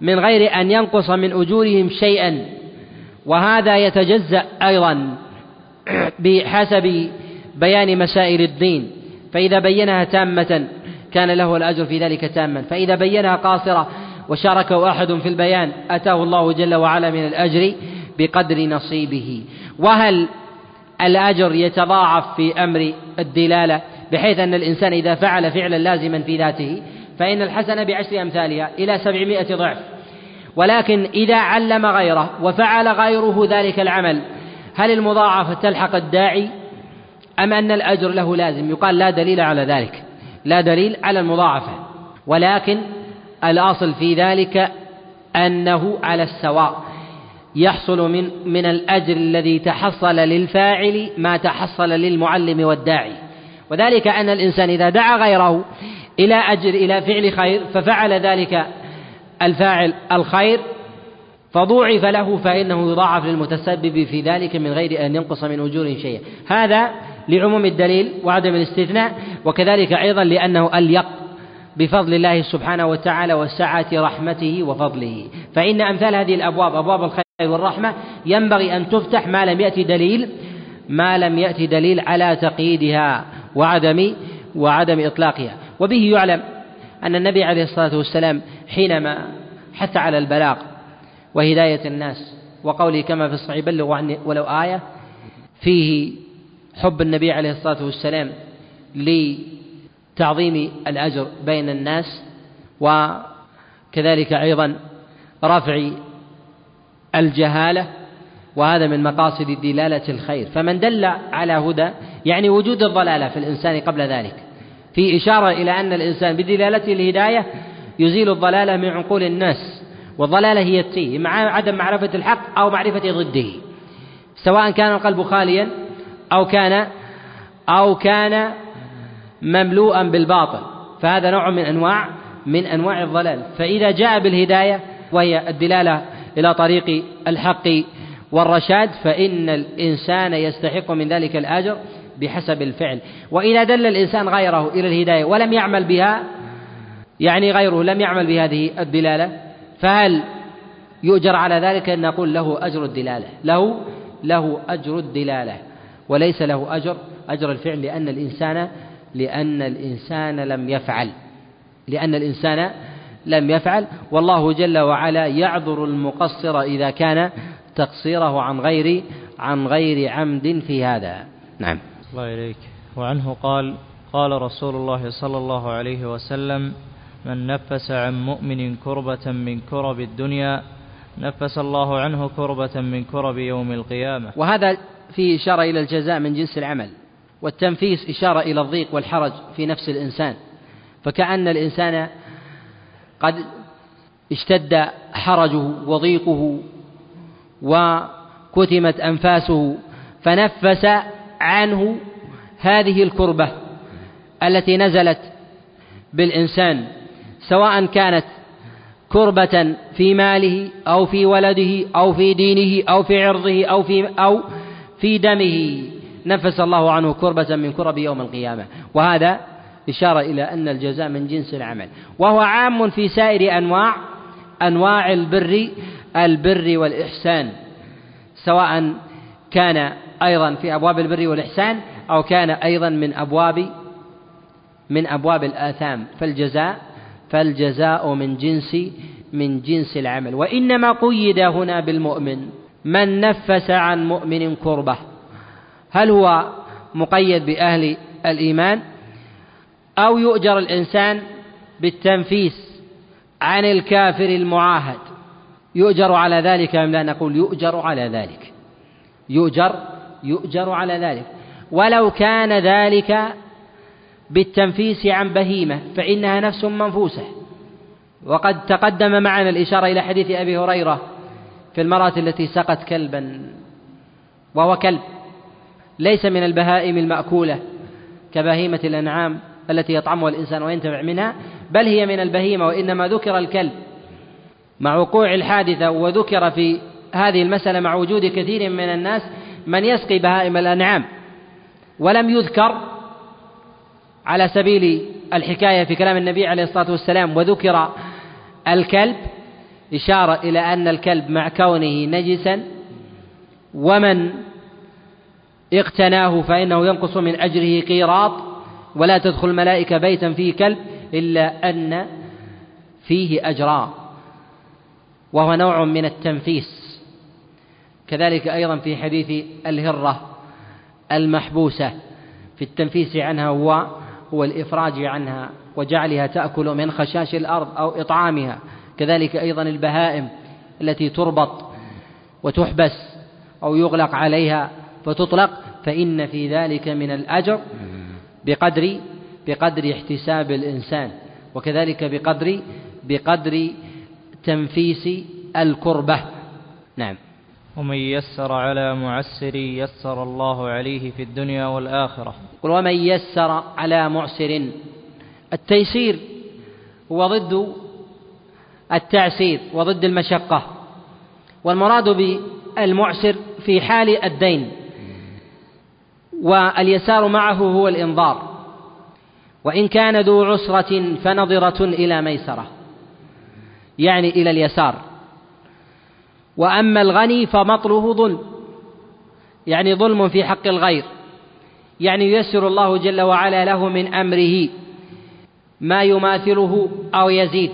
من غير أن ينقص من أجورهم شيئا. وهذا يتجزأ أيضا بحسب بيان مسائل الدين. فإذا بينها تامة كان له الأجر في ذلك تاما. فإذا بينها قاصرة وشاركه أحد في البيان أتاه الله جل وعلا من الأجر بقدر نصيبه. وهل الأجر يتضاعف في أمر الدلالة؟ بحيث أن الإنسان إذا فعل فعلا لازما في ذاته فإن الحسنة بعشر أمثالها إلى سبعمائة ضعف. ولكن إذا علم غيره وفعل غيره ذلك العمل هل المضاعفة تلحق الداعي؟ أم أن الأجر له لازم؟ يقال لا دليل على ذلك. لا دليل على المضاعفة. ولكن الأصل في ذلك أنه على السواء يحصل من من الأجر الذي تحصل للفاعل ما تحصل للمعلم والداعي. وذلك أن الإنسان إذا دعا غيره إلى أجر إلى فعل خير ففعل ذلك الفاعل الخير فضوعف له فإنه يضاعف للمتسبب في ذلك من غير أن ينقص من أجور شيئا. هذا لعموم الدليل وعدم الاستثناء وكذلك أيضا لأنه أليق بفضل الله سبحانه وتعالى وسعة رحمته وفضله. فإن أمثال هذه الأبواب أبواب الخير والرحمة ينبغي أن تفتح ما لم يأتي دليل ما لم يأتي دليل على تقييدها وعدم وعدم إطلاقها. وبه يعلم أن النبي عليه الصلاة والسلام حينما حث على البلاغ وهداية الناس وقوله كما في الصحيح بلغوا عني ولو آية فيه حب النبي عليه الصلاة والسلام لتعظيم الأجر بين الناس وكذلك أيضا رفع الجهالة وهذا من مقاصد دلالة الخير. فمن دل على هدى يعني وجود الضلالة في الإنسان قبل ذلك. في إشارة إلى أن الإنسان بدلالته الهداية يزيل الضلالة من عقول الناس والضلالة هي التيه مع عدم معرفة الحق أو معرفة ضده. سواء كان القلب خاليا أو كان أو كان مملوءا بالباطل. فهذا نوع من أنواع من أنواع الضلال. فإذا جاء بالهداية وهي الدلالة إلى طريق الحق والرشاد فإن الإنسان يستحق من ذلك الأجر بحسب الفعل. وإذا دل الإنسان غيره إلى الهداية ولم يعمل بها يعني غيره لم يعمل بهذه الدلالة فهل يؤجر على ذلك؟ أن نقول له أجر الدلالة. له له أجر الدلالة. وليس له أجر أجر الفعل لأن الإنسان لأن الإنسان لم يفعل لأن الإنسان لم يفعل. والله جل وعلا يعذر المقصر إذا كان تقصيره عن غير عن غير عمد في هذا. نعم. الله إليك. وعنه قال قال رسول الله صلى الله عليه وسلم من نفس عن مؤمن كربة من كرب الدنيا نفس الله عنه كربة من كرب يوم القيامة. وهذا فيه إشارة إلى الجزاء من جنس العمل. والتنفيس إشارة إلى الضيق والحرج في نفس الإنسان. فكأن الإنسان قد اشتد حرجه وضيقه وكتمت أنفاسه فنفس عنه هذه الكربة التي نزلت بالإنسان سواء كانت كربة في ماله أو في ولده أو في دينه أو في عرضه أو في أو في دمه. نفس الله عنه كربة من كرب يوم القيامة. وهذا إشارة إلى أن الجزاء من جنس العمل. وهو عام في سائر أنواع أنواع البر البر والإحسان. سواء كان أيضا في أبواب البر والإحسان أو كان أيضا من أبواب من أبواب الآثام. فالجزاء فالجزاء من جنس من جنس العمل. وإنما قيد هنا بالمؤمن من نفس عن مؤمن كربة. هل هو مقيد بأهل الإيمان أو يؤجر الإنسان بالتنفيس عن الكافر المعاهد؟ يؤجر على ذلك أم لا؟ نقول يؤجر على ذلك. يؤجر يؤجر على ذلك. ولو كان ذلك بالتنفيس عن بهيمة فإنها نفس منفوسة. وقد تقدم معنا الإشارة إلى حديث أبي هريرة في المرأة التي سقت كلبا وهو كلب. ليس من البهائم المأكولة كبهيمة الأنعام التي يطعمها الإنسان وينتفع منها بل هي من البهيمة وإنما ذكر الكلب مع وقوع الحادثة وذكر في هذه المسألة مع وجود كثير من الناس من يسقي بهائم الأنعام ولم يذكر على سبيل الحكاية في كلام النبي عليه الصلاة والسلام وذكر الكلب إشارة إلى أن الكلب مع كونه نجسا ومن اقتناه فإنه ينقص من أجره قيراط ولا تدخل الملائكة بيتا فيه كلب إلا أن فيه أجرا وهو نوع من التنفيس كذلك أيضا في حديث الهرة المحبوسة في التنفيس عنها هو هو الإفراج عنها وجعلها تأكل من خشاش الأرض أو إطعامها كذلك أيضا البهائم التي تربط وتحبس أو يغلق عليها فتطلق فإن في ذلك من الأجر بقدر بقدر احتساب الإنسان وكذلك بقدر بقدر تنفيس الكربة. نعم. ومن يسر على معسر يسر الله عليه في الدنيا والآخرة. ومن يسر على معسر التيسير هو ضد التعسير وضد المشقة والمراد بالمعسر في حال الدين. واليسار معه هو الإنظار. وإن كان ذو عسرة فنظرة إلى ميسرة يعني إلى اليسار. وأما الغني فمطله ظلم يعني ظلم في حق الغير يعني ييسر الله جل وعلا له من أمره ما يماثله أو يزيد.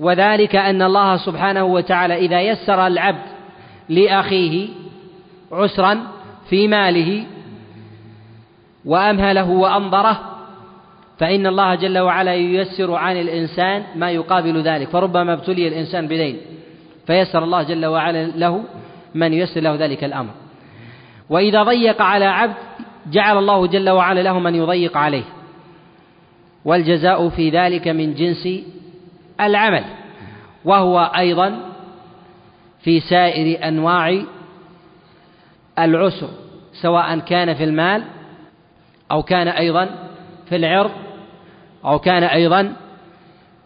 وذلك أن الله سبحانه وتعالى إذا يسر العبد لأخيه عسرا في ماله وأمهله وأنظره فإن الله جل وعلا ييسر عن الإنسان ما يقابل ذلك فربما ابتلي الإنسان بدين فيسر الله جل وعلا له من ييسر له ذلك الأمر. وإذا ضيق على عبد جعل الله جل وعلا له من يضيق عليه. والجزاء في ذلك من جنس العمل وهو أيضا في سائر أنواع العسر سواء كان في المال أو كان أيضا في العرض أو كان أيضا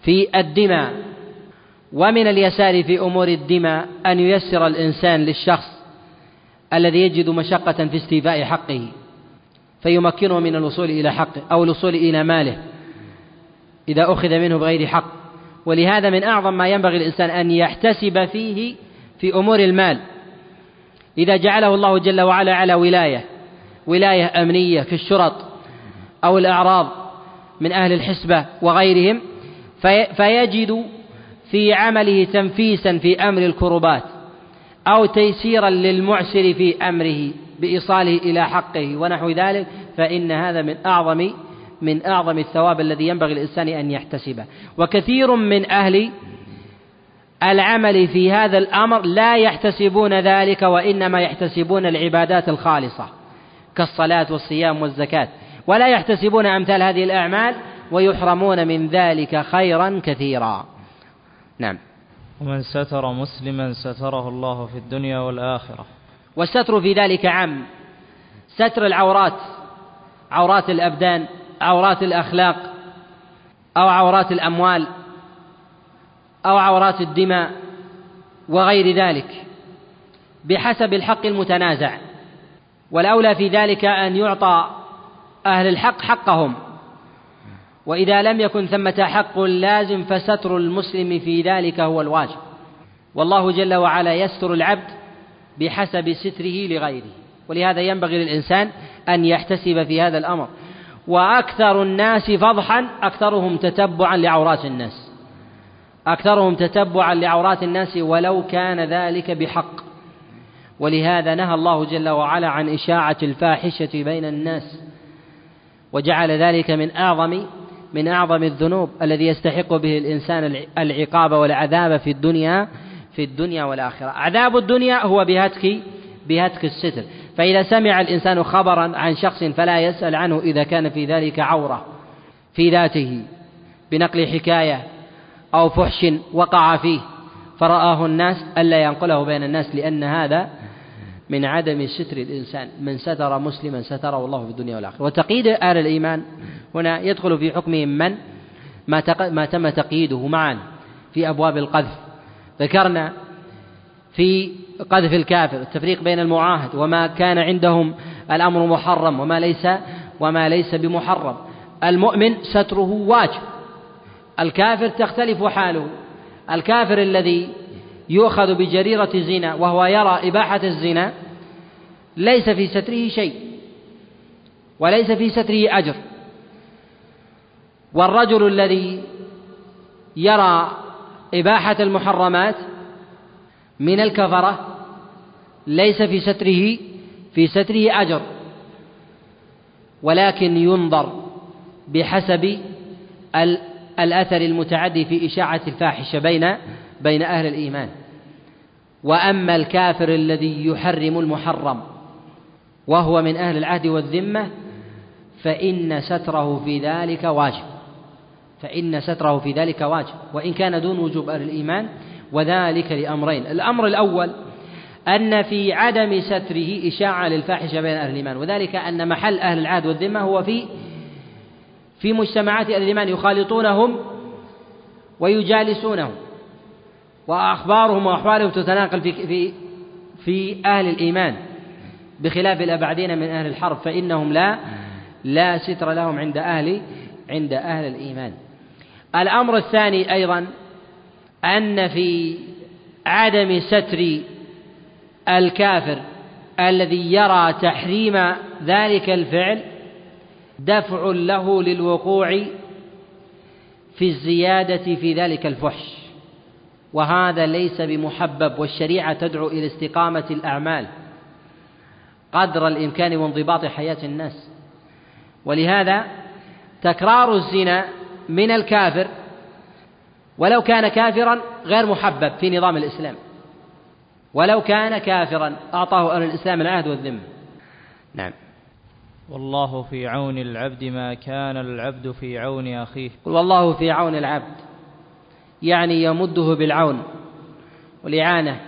في الدماء. ومن اليسار في أمور الدماء أن ييسر الإنسان للشخص الذي يجد مشقة في استيفاء حقه فيمكنه من الوصول إلى حقه أو الوصول إلى ماله إذا أخذ منه بغير حق. ولهذا من أعظم ما ينبغي الإنسان أن يحتسب فيه في أمور المال. إذا جعله الله جل وعلا على ولاية ولاية أمنية كالشرط أو الأعراض من أهل الحسبة وغيرهم في فيجد في عمله تنفيسا في أمر الكربات أو تيسيرا للمعسر في أمره بإيصاله إلى حقه ونحو ذلك فإن هذا من أعظم من أعظم الثواب الذي ينبغي الإنسان أن يحتسبه. وكثير من أهل العمل في هذا الأمر لا يحتسبون ذلك وإنما يحتسبون العبادات الخالصة. كالصلاة والصيام والزكاة. ولا يحتسبون أمثال هذه الأعمال ويحرمون من ذلك خيرا كثيرا. نعم. ومن ستر مسلما ستره الله في الدنيا والآخرة. والستر في ذلك عام. ستر العورات عورات الأبدان عورات الأخلاق أو عورات الأموال أو عورات الدماء وغير ذلك بحسب الحق المتنازع. والأولى في ذلك أن يعطى أهل الحق حقهم. وإذا لم يكن ثمة حق لازم فستر المسلم في ذلك هو الواجب. والله جل وعلا يستر العبد بحسب ستره لغيره. ولهذا ينبغي للإنسان أن يحتسب في هذا الأمر. وأكثر الناس فضحا أكثرهم تتبعا لعورات الناس. أكثرهم تتبعا لعورات الناس ولو كان ذلك بحق. ولهذا نهى الله جل وعلا عن إشاعة الفاحشة بين الناس وجعل ذلك من أعظم من أعظم الذنوب الذي يستحق به الإنسان العقاب والعذاب في الدنيا في الدنيا والآخرة. عذاب الدنيا هو بهتك بهتك الستر. فإذا سمع الإنسان خبرا عن شخص فلا يسأل عنه إذا كان في ذلك عورة. في ذاته بنقل حكاية أو فحش وقع فيه فرآه الناس ألا ينقله بين الناس لأن هذا من عدم ستر الإنسان من ستر مسلما ستره الله في الدنيا والآخرة. وتقييد أهل الإيمان هنا يدخل في حكمهم من؟ ما, ما تم تقييده معا في أبواب القذف. ذكرنا في قذف الكافر التفريق بين المعاهد وما كان عندهم الأمر محرم وما ليس وما ليس بمحرم. المؤمن ستره واجب. الكافر تختلف حاله. الكافر الذي يؤخذ بجريرة الزنا وهو يرى إباحة الزنا ليس في ستره شيء وليس في ستره أجر. والرجل الذي يرى إباحة المحرمات من الكفرة ليس في ستره في ستره أجر. ولكن ينظر بحسب الأثر المتعدي في إشاعة الفاحشة بين بين أهل الإيمان. وأما الكافر الذي يحرم المحرم وهو من أهل العهد والذمة فإن ستره في ذلك واجب. فإن ستره في ذلك واجب. وإن كان دون وجوب أهل الإيمان وذلك لأمرين. الأمر الأول أن في عدم ستره إشاعة للفاحشة بين أهل الإيمان. وذلك أن محل أهل العهد والذمة هو في في مجتمعات أهل الإيمان يخالطونهم ويجالسونهم. وأخبارهم وأحوالهم تتناقل في في في أهل الإيمان بخلاف الأبعدين من أهل الحرب فإنهم لا لا ستر لهم عند أهل عند أهل الإيمان. الأمر الثاني أيضا أن في عدم ستر الكافر الذي يرى تحريم ذلك الفعل دفع له للوقوع في الزيادة في ذلك الفحش. وهذا ليس بمحبب والشريعة تدعو إلى استقامة الأعمال قدر الإمكان وانضباط حياة الناس. ولهذا تكرار الزنا من الكافر ولو كان كافرا غير محبب في نظام الإسلام. ولو كان كافرا أعطاه أهل الإسلام العهد والذمة. نعم. والله في عون العبد ما كان العبد في عون أخيه. قل والله في عون العبد. يعني يمده بالعون والإعانة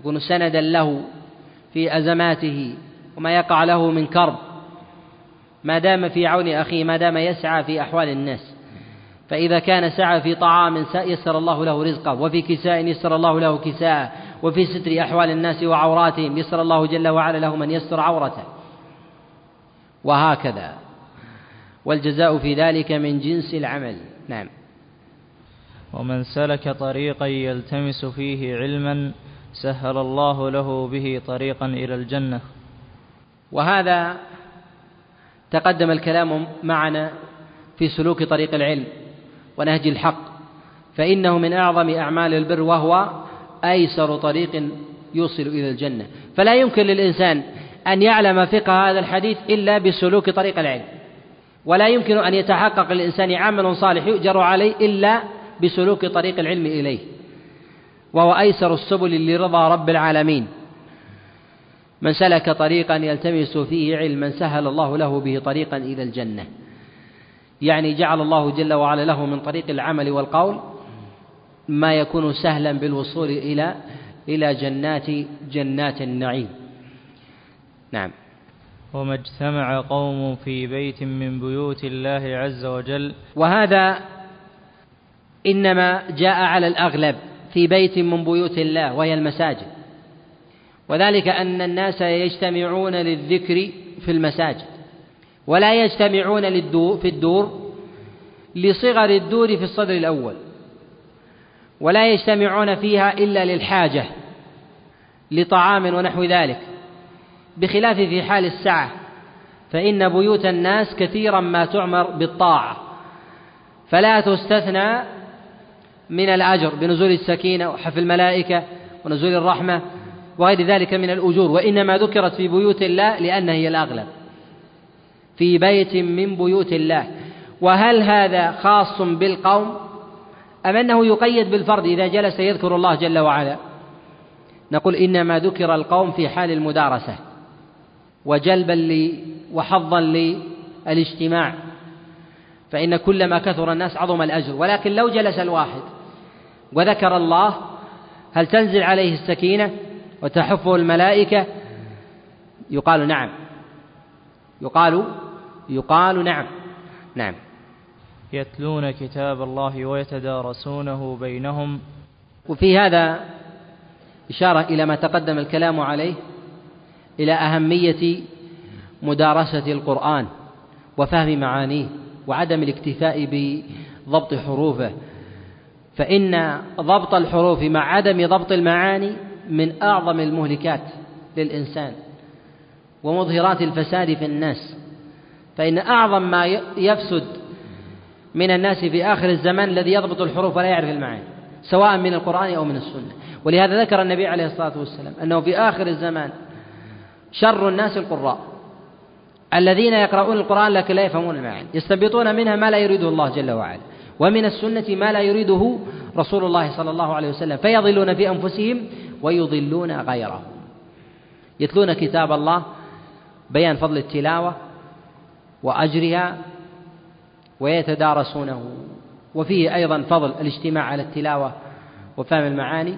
يكون سندا له في أزماته وما يقع له من كرب. ما دام في عون أخيه ما دام يسعى في أحوال الناس. فإذا كان سعى في طعام يسر الله له رزقه وفي كساء يسر الله له كساء وفي ستر أحوال الناس وعوراتهم يسر الله جل وعلا له من يستر عورته. وهكذا. والجزاء في ذلك من جنس العمل. نعم. ومن سلك طريقا يلتمس فيه علما سهل الله له به طريقا إلى الجنة. وهذا تقدم الكلام معنا في سلوك طريق العلم ونهج الحق فإنه من أعظم أعمال البر وهو أيسر طريق يوصل إلى الجنة. فلا يمكن للإنسان أن يعلم فقه هذا الحديث إلا بسلوك طريق العلم ولا يمكن أن يتحقق للإنسان عمل صالح يؤجر عليه إلا بسلوك طريق العلم إليه. وهو أيسر السبل لرضا رب العالمين. من سلك طريقا يلتمس فيه علما سهل الله له به طريقا إلى الجنة. يعني جعل الله جل وعلا له من طريق العمل والقول ما يكون سهلا بالوصول إلى إلى جنات جنات النعيم. نعم. وما اجتمع قوم في بيت من بيوت الله عز وجل. وهذا إنما جاء على الأغلب في بيت من بيوت الله وهي المساجد. وذلك أن الناس يجتمعون للذكر في المساجد ولا يجتمعون للدور في الدور لصغر الدور في الصدر الأول ولا يجتمعون فيها إلا للحاجة لطعام ونحو ذلك. بخلاف في حال السعة فإن بيوت الناس كثيرا ما تعمر بالطاعة. فلا تستثنى من الأجر بنزول السكينة وحف الملائكة ونزول الرحمة وغير ذلك من الأجور وإنما ذكرت في بيوت الله لأنها هي الأغلب. في بيت من بيوت الله. وهل هذا خاص بالقوم؟ أم أنه يقيد بالفرد إذا جلس يذكر الله جل وعلا؟ نقول إنما ذكر القوم في حال المدارسة وجلبا لي وحظا للاجتماع فإن كلما كثر الناس عظم الأجر ولكن لو جلس الواحد وذكر الله هل تنزل عليه السكينة وتحفه الملائكة؟ يقال نعم. يقال يقال نعم. نعم. يتلون كتاب الله ويتدارسونه بينهم. وفي هذا إشارة إلى ما تقدم الكلام عليه إلى أهمية مدارسة القرآن وفهم معانيه وعدم الاكتفاء بضبط حروفه. فإن ضبط الحروف مع عدم ضبط المعاني من أعظم المهلكات للإنسان ومظهرات الفساد في الناس. فإن أعظم ما يفسد من الناس في آخر الزمان الذي يضبط الحروف ولا يعرف المعاني سواء من القرآن أو من السنة. ولهذا ذكر النبي عليه الصلاة والسلام أنه في آخر الزمان شر الناس القراء الذين يقرؤون القرآن لكن لا يفهمون المعاني يستنبطون منها ما لا يريده الله جل وعلا. ومن السنة ما لا يريده رسول الله صلى الله عليه وسلم فيضلون في أنفسهم ويضلون غيرهم يتلون كتاب الله بيان فضل التلاوة وأجرها ويتدارسونه. وفيه أيضا فضل الاجتماع على التلاوة وفهم المعاني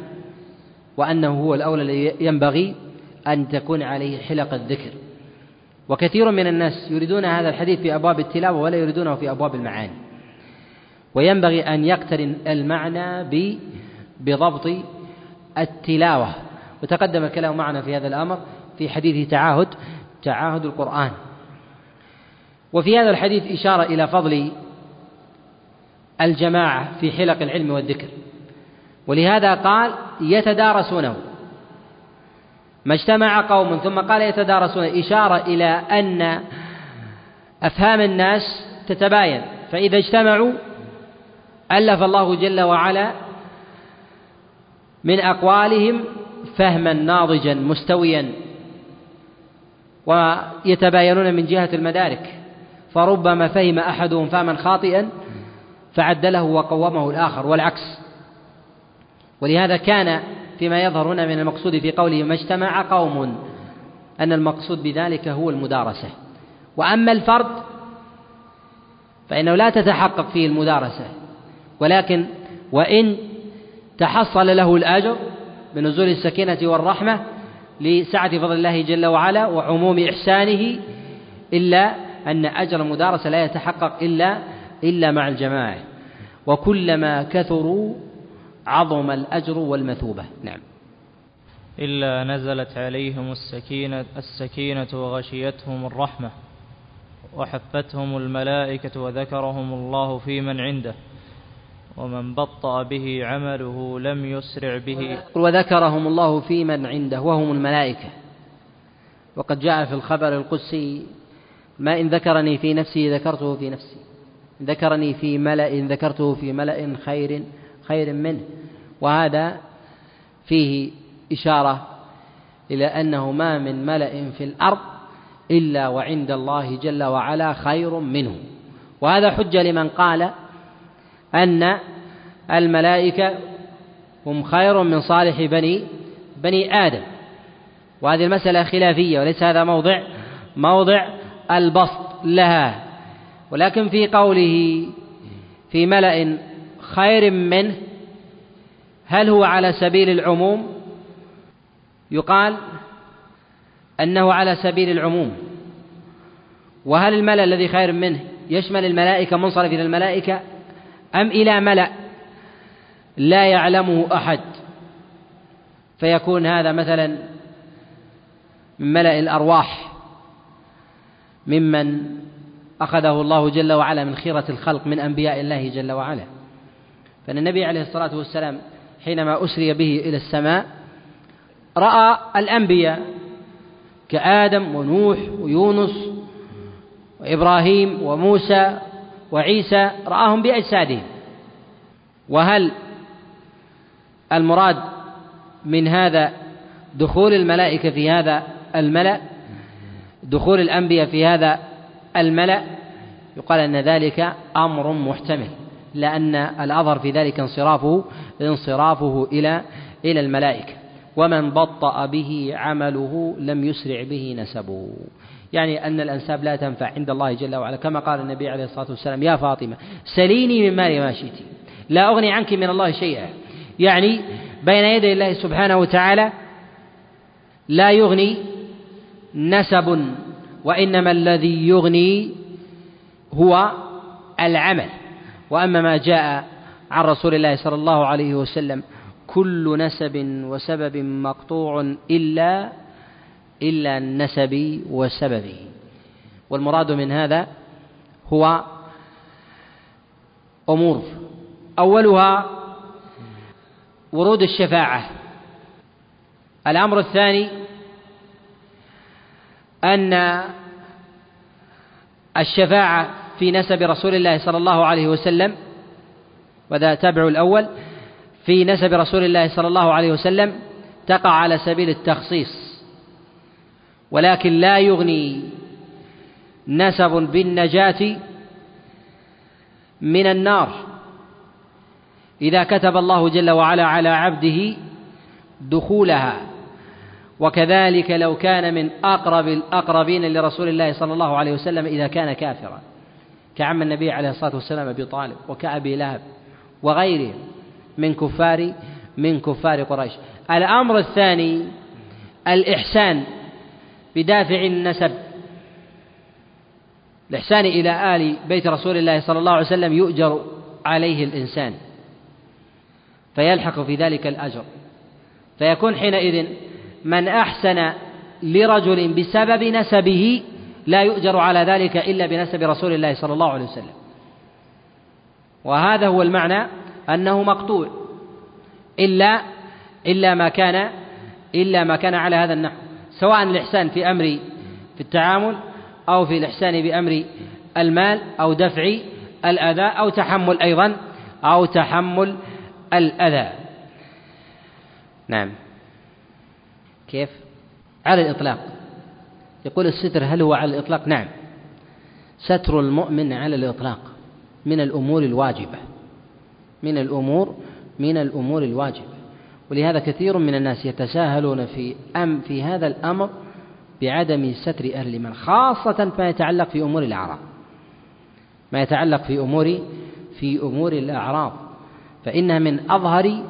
وأنه هو الأولى الذي ينبغي أن تكون عليه حلق الذكر. وكثير من الناس يريدون هذا الحديث في أبواب التلاوة ولا يريدونه في أبواب المعاني. وينبغي أن يقترن المعنى بضبط التلاوة. وتقدم الكلام معنا في هذا الأمر في حديث تعاهد تعاهد القرآن. وفي هذا الحديث إشارة إلى فضل الجماعة في حلق العلم والذكر. ولهذا قال يتدارسونه. ما اجتمع قوم ثم قال يتدارسون إشارة إلى أن أفهام الناس تتباين. فإذا اجتمعوا ألف الله جل وعلا من أقوالهم فهما ناضجا مستويا ويتباينون من جهة المدارك فربما فهم أحدهم فهما خاطئا فعدله وقومه الآخر والعكس ولهذا كان فيما يظهر هنا من المقصود في قوله ما اجتمع قوم أن المقصود بذلك هو المدارسة وأما الفرد فإنه لا تتحقق فيه المدارسة ولكن وإن تحصل له الأجر بنزول السكينة والرحمة لسعة فضل الله جل وعلا وعموم إحسانه إلا أن أجر المدارسة لا يتحقق إلا إلا مع الجماعة. وكلما كثروا عظم الأجر والمثوبة. نعم. إلا نزلت عليهم السكينة السكينة وغشيتهم الرحمة وحفتهم الملائكة وذكرهم الله في من عنده. ومن بطأ به عمله لم يسرع به. وذكرهم الله في من عنده وهم الملائكة. وقد جاء في الخبر القدسي ما إن ذكرني في نفسي ذكرته في نفسي. ذكرني في ملأ ذكرته في ملأ خير خير منه. وهذا فيه إشارة إلى أنه ما من ملأ في الأرض إلا وعند الله جل وعلا خير منه. وهذا حجة لمن قال أن الملائكة هم خير من صالح بني بني آدم. وهذه المسألة خلافية وليس هذا موضع موضع البسط لها. ولكن في قوله في ملأ خير منه هل هو على سبيل العموم؟ يقال أنه على سبيل العموم. وهل الملأ الذي خير منه يشمل الملائكة منصرف إلى الملائكة؟ أم إلى ملأ لا يعلمه أحد؟ فيكون هذا مثلا من ملأ الأرواح ممن أخذه الله جل وعلا من خيرة الخلق من أنبياء الله جل وعلا. فإن النبي عليه الصلاة والسلام حينما أسري به إلى السماء رأى الأنبياء كآدم ونوح ويونس وإبراهيم وموسى وعيسى رآهم بأجسادهم. وهل المراد من هذا دخول الملائكة في هذا الملأ؟ دخول الأنبياء في هذا الملأ؟ يقال أن ذلك أمر محتمل لأن الأظهر في ذلك انصرافه انصرافه إلى إلى الملائكة. ومن بطأ به عمله لم يسرع به نسبه. يعني أن الأنساب لا تنفع عند الله جل وعلا. كما قال النبي عليه الصلاة والسلام يا فاطمة سليني من مالي ما شئت. لا أغني عنك من الله شيئا. يعني بين يدي الله سبحانه وتعالى لا يغني نسب وإنما الذي يغني هو العمل. وأما ما جاء عن رسول الله صلى الله عليه وسلم كل نسب وسبب مقطوع إلا إلا النسب وسببه. والمراد من هذا هو أمور. أولها ورود الشفاعة. الأمر الثاني أن الشفاعة في نسب رسول الله صلى الله عليه وسلم وذا تبع الأول في نسب رسول الله صلى الله عليه وسلم تقع على سبيل التخصيص. ولكن لا يغني نسب بالنجاة من النار. إذا كتب الله جل وعلا على عبده دخولها وكذلك لو كان من أقرب الأقربين لرسول الله صلى الله عليه وسلم إذا كان كافرا كعم النبي عليه الصلاة والسلام أبي طالب وكأبي لهب وغيرهم من كفار من كفار قريش. الأمر الثاني الإحسان. بدافع النسب. الإحسان إلى آل بيت رسول الله صلى الله عليه وسلم يؤجر عليه الإنسان. فيلحق في ذلك الأجر. فيكون حينئذ من أحسن لرجل بسبب نسبه لا يؤجر على ذلك إلا بنسب رسول الله صلى الله عليه وسلم. وهذا هو المعنى أنه مقطوع. إلا إلا ما كان إلا ما كان على هذا النحو. سواء الإحسان في أمر في التعامل أو في الإحسان بأمر المال أو دفع الأذى أو تحمل أيضا أو تحمل الأذى. نعم. كيف؟ على الإطلاق. يقول الستر هل هو على الإطلاق؟ نعم. ستر المؤمن على الإطلاق من الأمور الواجبة. من الأمور من الأمور الواجبة. ولهذا كثير من الناس يتساهلون في أم في هذا الأمر بعدم ستر أهل الإيمان خاصة ما يتعلق في أمور الأعراض ما يتعلق في أمور في أمور الأعراض فإنها من أظهر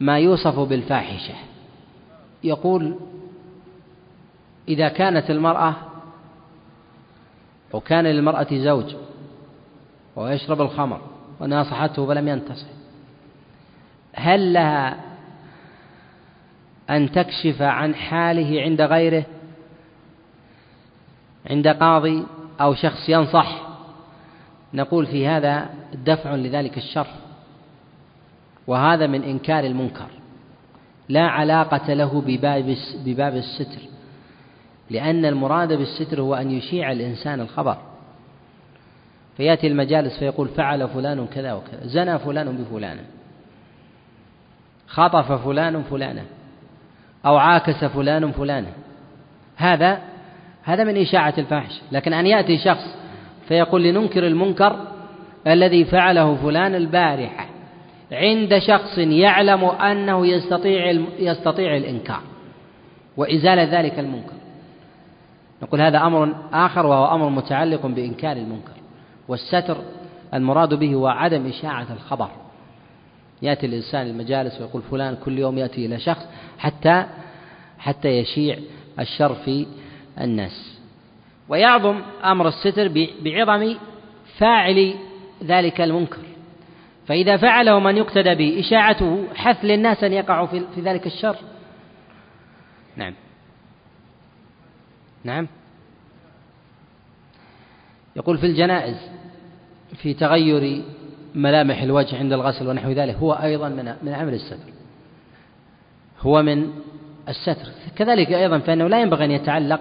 ما يوصف بالفاحشة. يقول إذا كانت المرأة وكان للمرأة زوج ويشرب الخمر وناصحته فلم ينتصح. هل لها أن تكشف عن حاله عند غيره؟ عند قاضي أو شخص ينصح؟ نقول في هذا دفع لذلك الشر. وهذا من إنكار المنكر. لا علاقة له بباب بباب الستر. لأن المراد بالستر هو أن يشيع الإنسان الخبر. فيأتي المجالس فيقول فعل فلان كذا وكذا. زنى فلان بفلانة خطف فلان فلانة أو عاكس فلان فلانة. هذا هذا من إشاعة الفاحش. لكن أن يأتي شخص فيقول لننكر المنكر الذي فعله فلان البارحة عند شخص يعلم أنه يستطيع يستطيع الإنكار وإزالة ذلك المنكر. نقول هذا أمر آخر وهو أمر متعلق بإنكار المنكر والستر المراد به هو عدم إشاعة الخبر. يأتي الإنسان المجالس ويقول فلان كل يوم يأتي إلى شخص حتى حتى يشيع الشر في الناس. ويعظم أمر الستر بعظم فاعل ذلك المنكر. فإذا فعله من يقتدى به إشاعته حث للناس أن يقعوا في ذلك الشر. نعم. نعم. يقول في الجنائز في تغير ملامح الوجه عند الغسل ونحو ذلك هو أيضا من من عمل الستر. هو من الستر. كذلك أيضا فإنه لا ينبغي أن يتعلق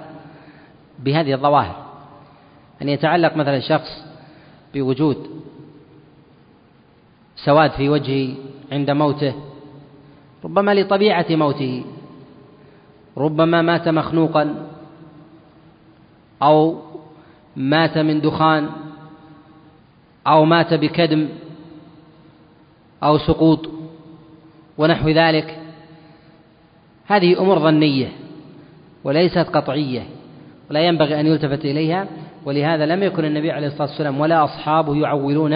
بهذه الظواهر. أن يتعلق مثلا شخص بوجود سواد في وجهه عند موته ربما لطبيعة موته ربما مات مخنوقا أو مات من دخان أو مات بكدم أو سقوط ونحو ذلك. هذه أمور ظنية وليست قطعية ولا ينبغي أن يلتفت إليها ولهذا لم يكن النبي عليه الصلاة والسلام ولا أصحابه يعولون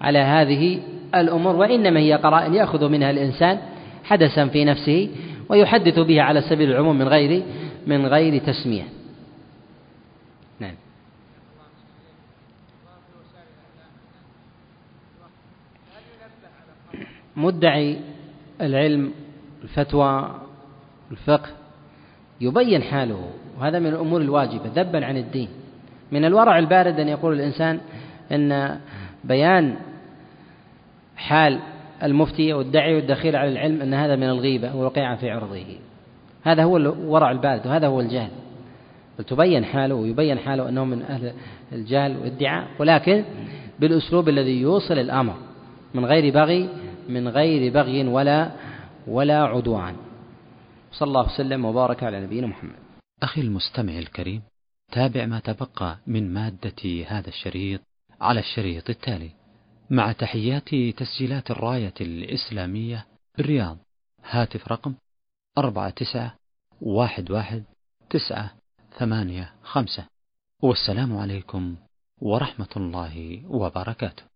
على هذه الأمور وإنما هي قرائن يأخذ منها الإنسان حدثا في نفسه ويحدث بها على سبيل العموم من غير من غير تسمية نعم مدعي العلم الفتوى الفقه يبين حاله وهذا من الأمور الواجبة. ذبا عن الدين. من الورع البارد أن يقول الإنسان أن بيان حال المفتي والدعي والدخيل على العلم أن هذا من الغيبة والوقيعة في عرضه. هذا هو الورع البارد وهذا هو الجهل. تبين حاله ويبين حاله أنه من أهل الجهل والادعاء. ولكن بالأسلوب الذي يوصل الأمر من غير بغي من غير بغي ولا ولا عدوان. صلى الله وسلم وبارك على نبينا محمد. أخي المستمع الكريم تابع ما تبقى من مادة هذا الشريط على الشريط التالي. مع تحيات تسجيلات الراية الإسلامية بالرياض هاتف رقم أربعة تسعة واحد واحد تسعة ثمانية خمسة. والسلام عليكم ورحمة الله وبركاته.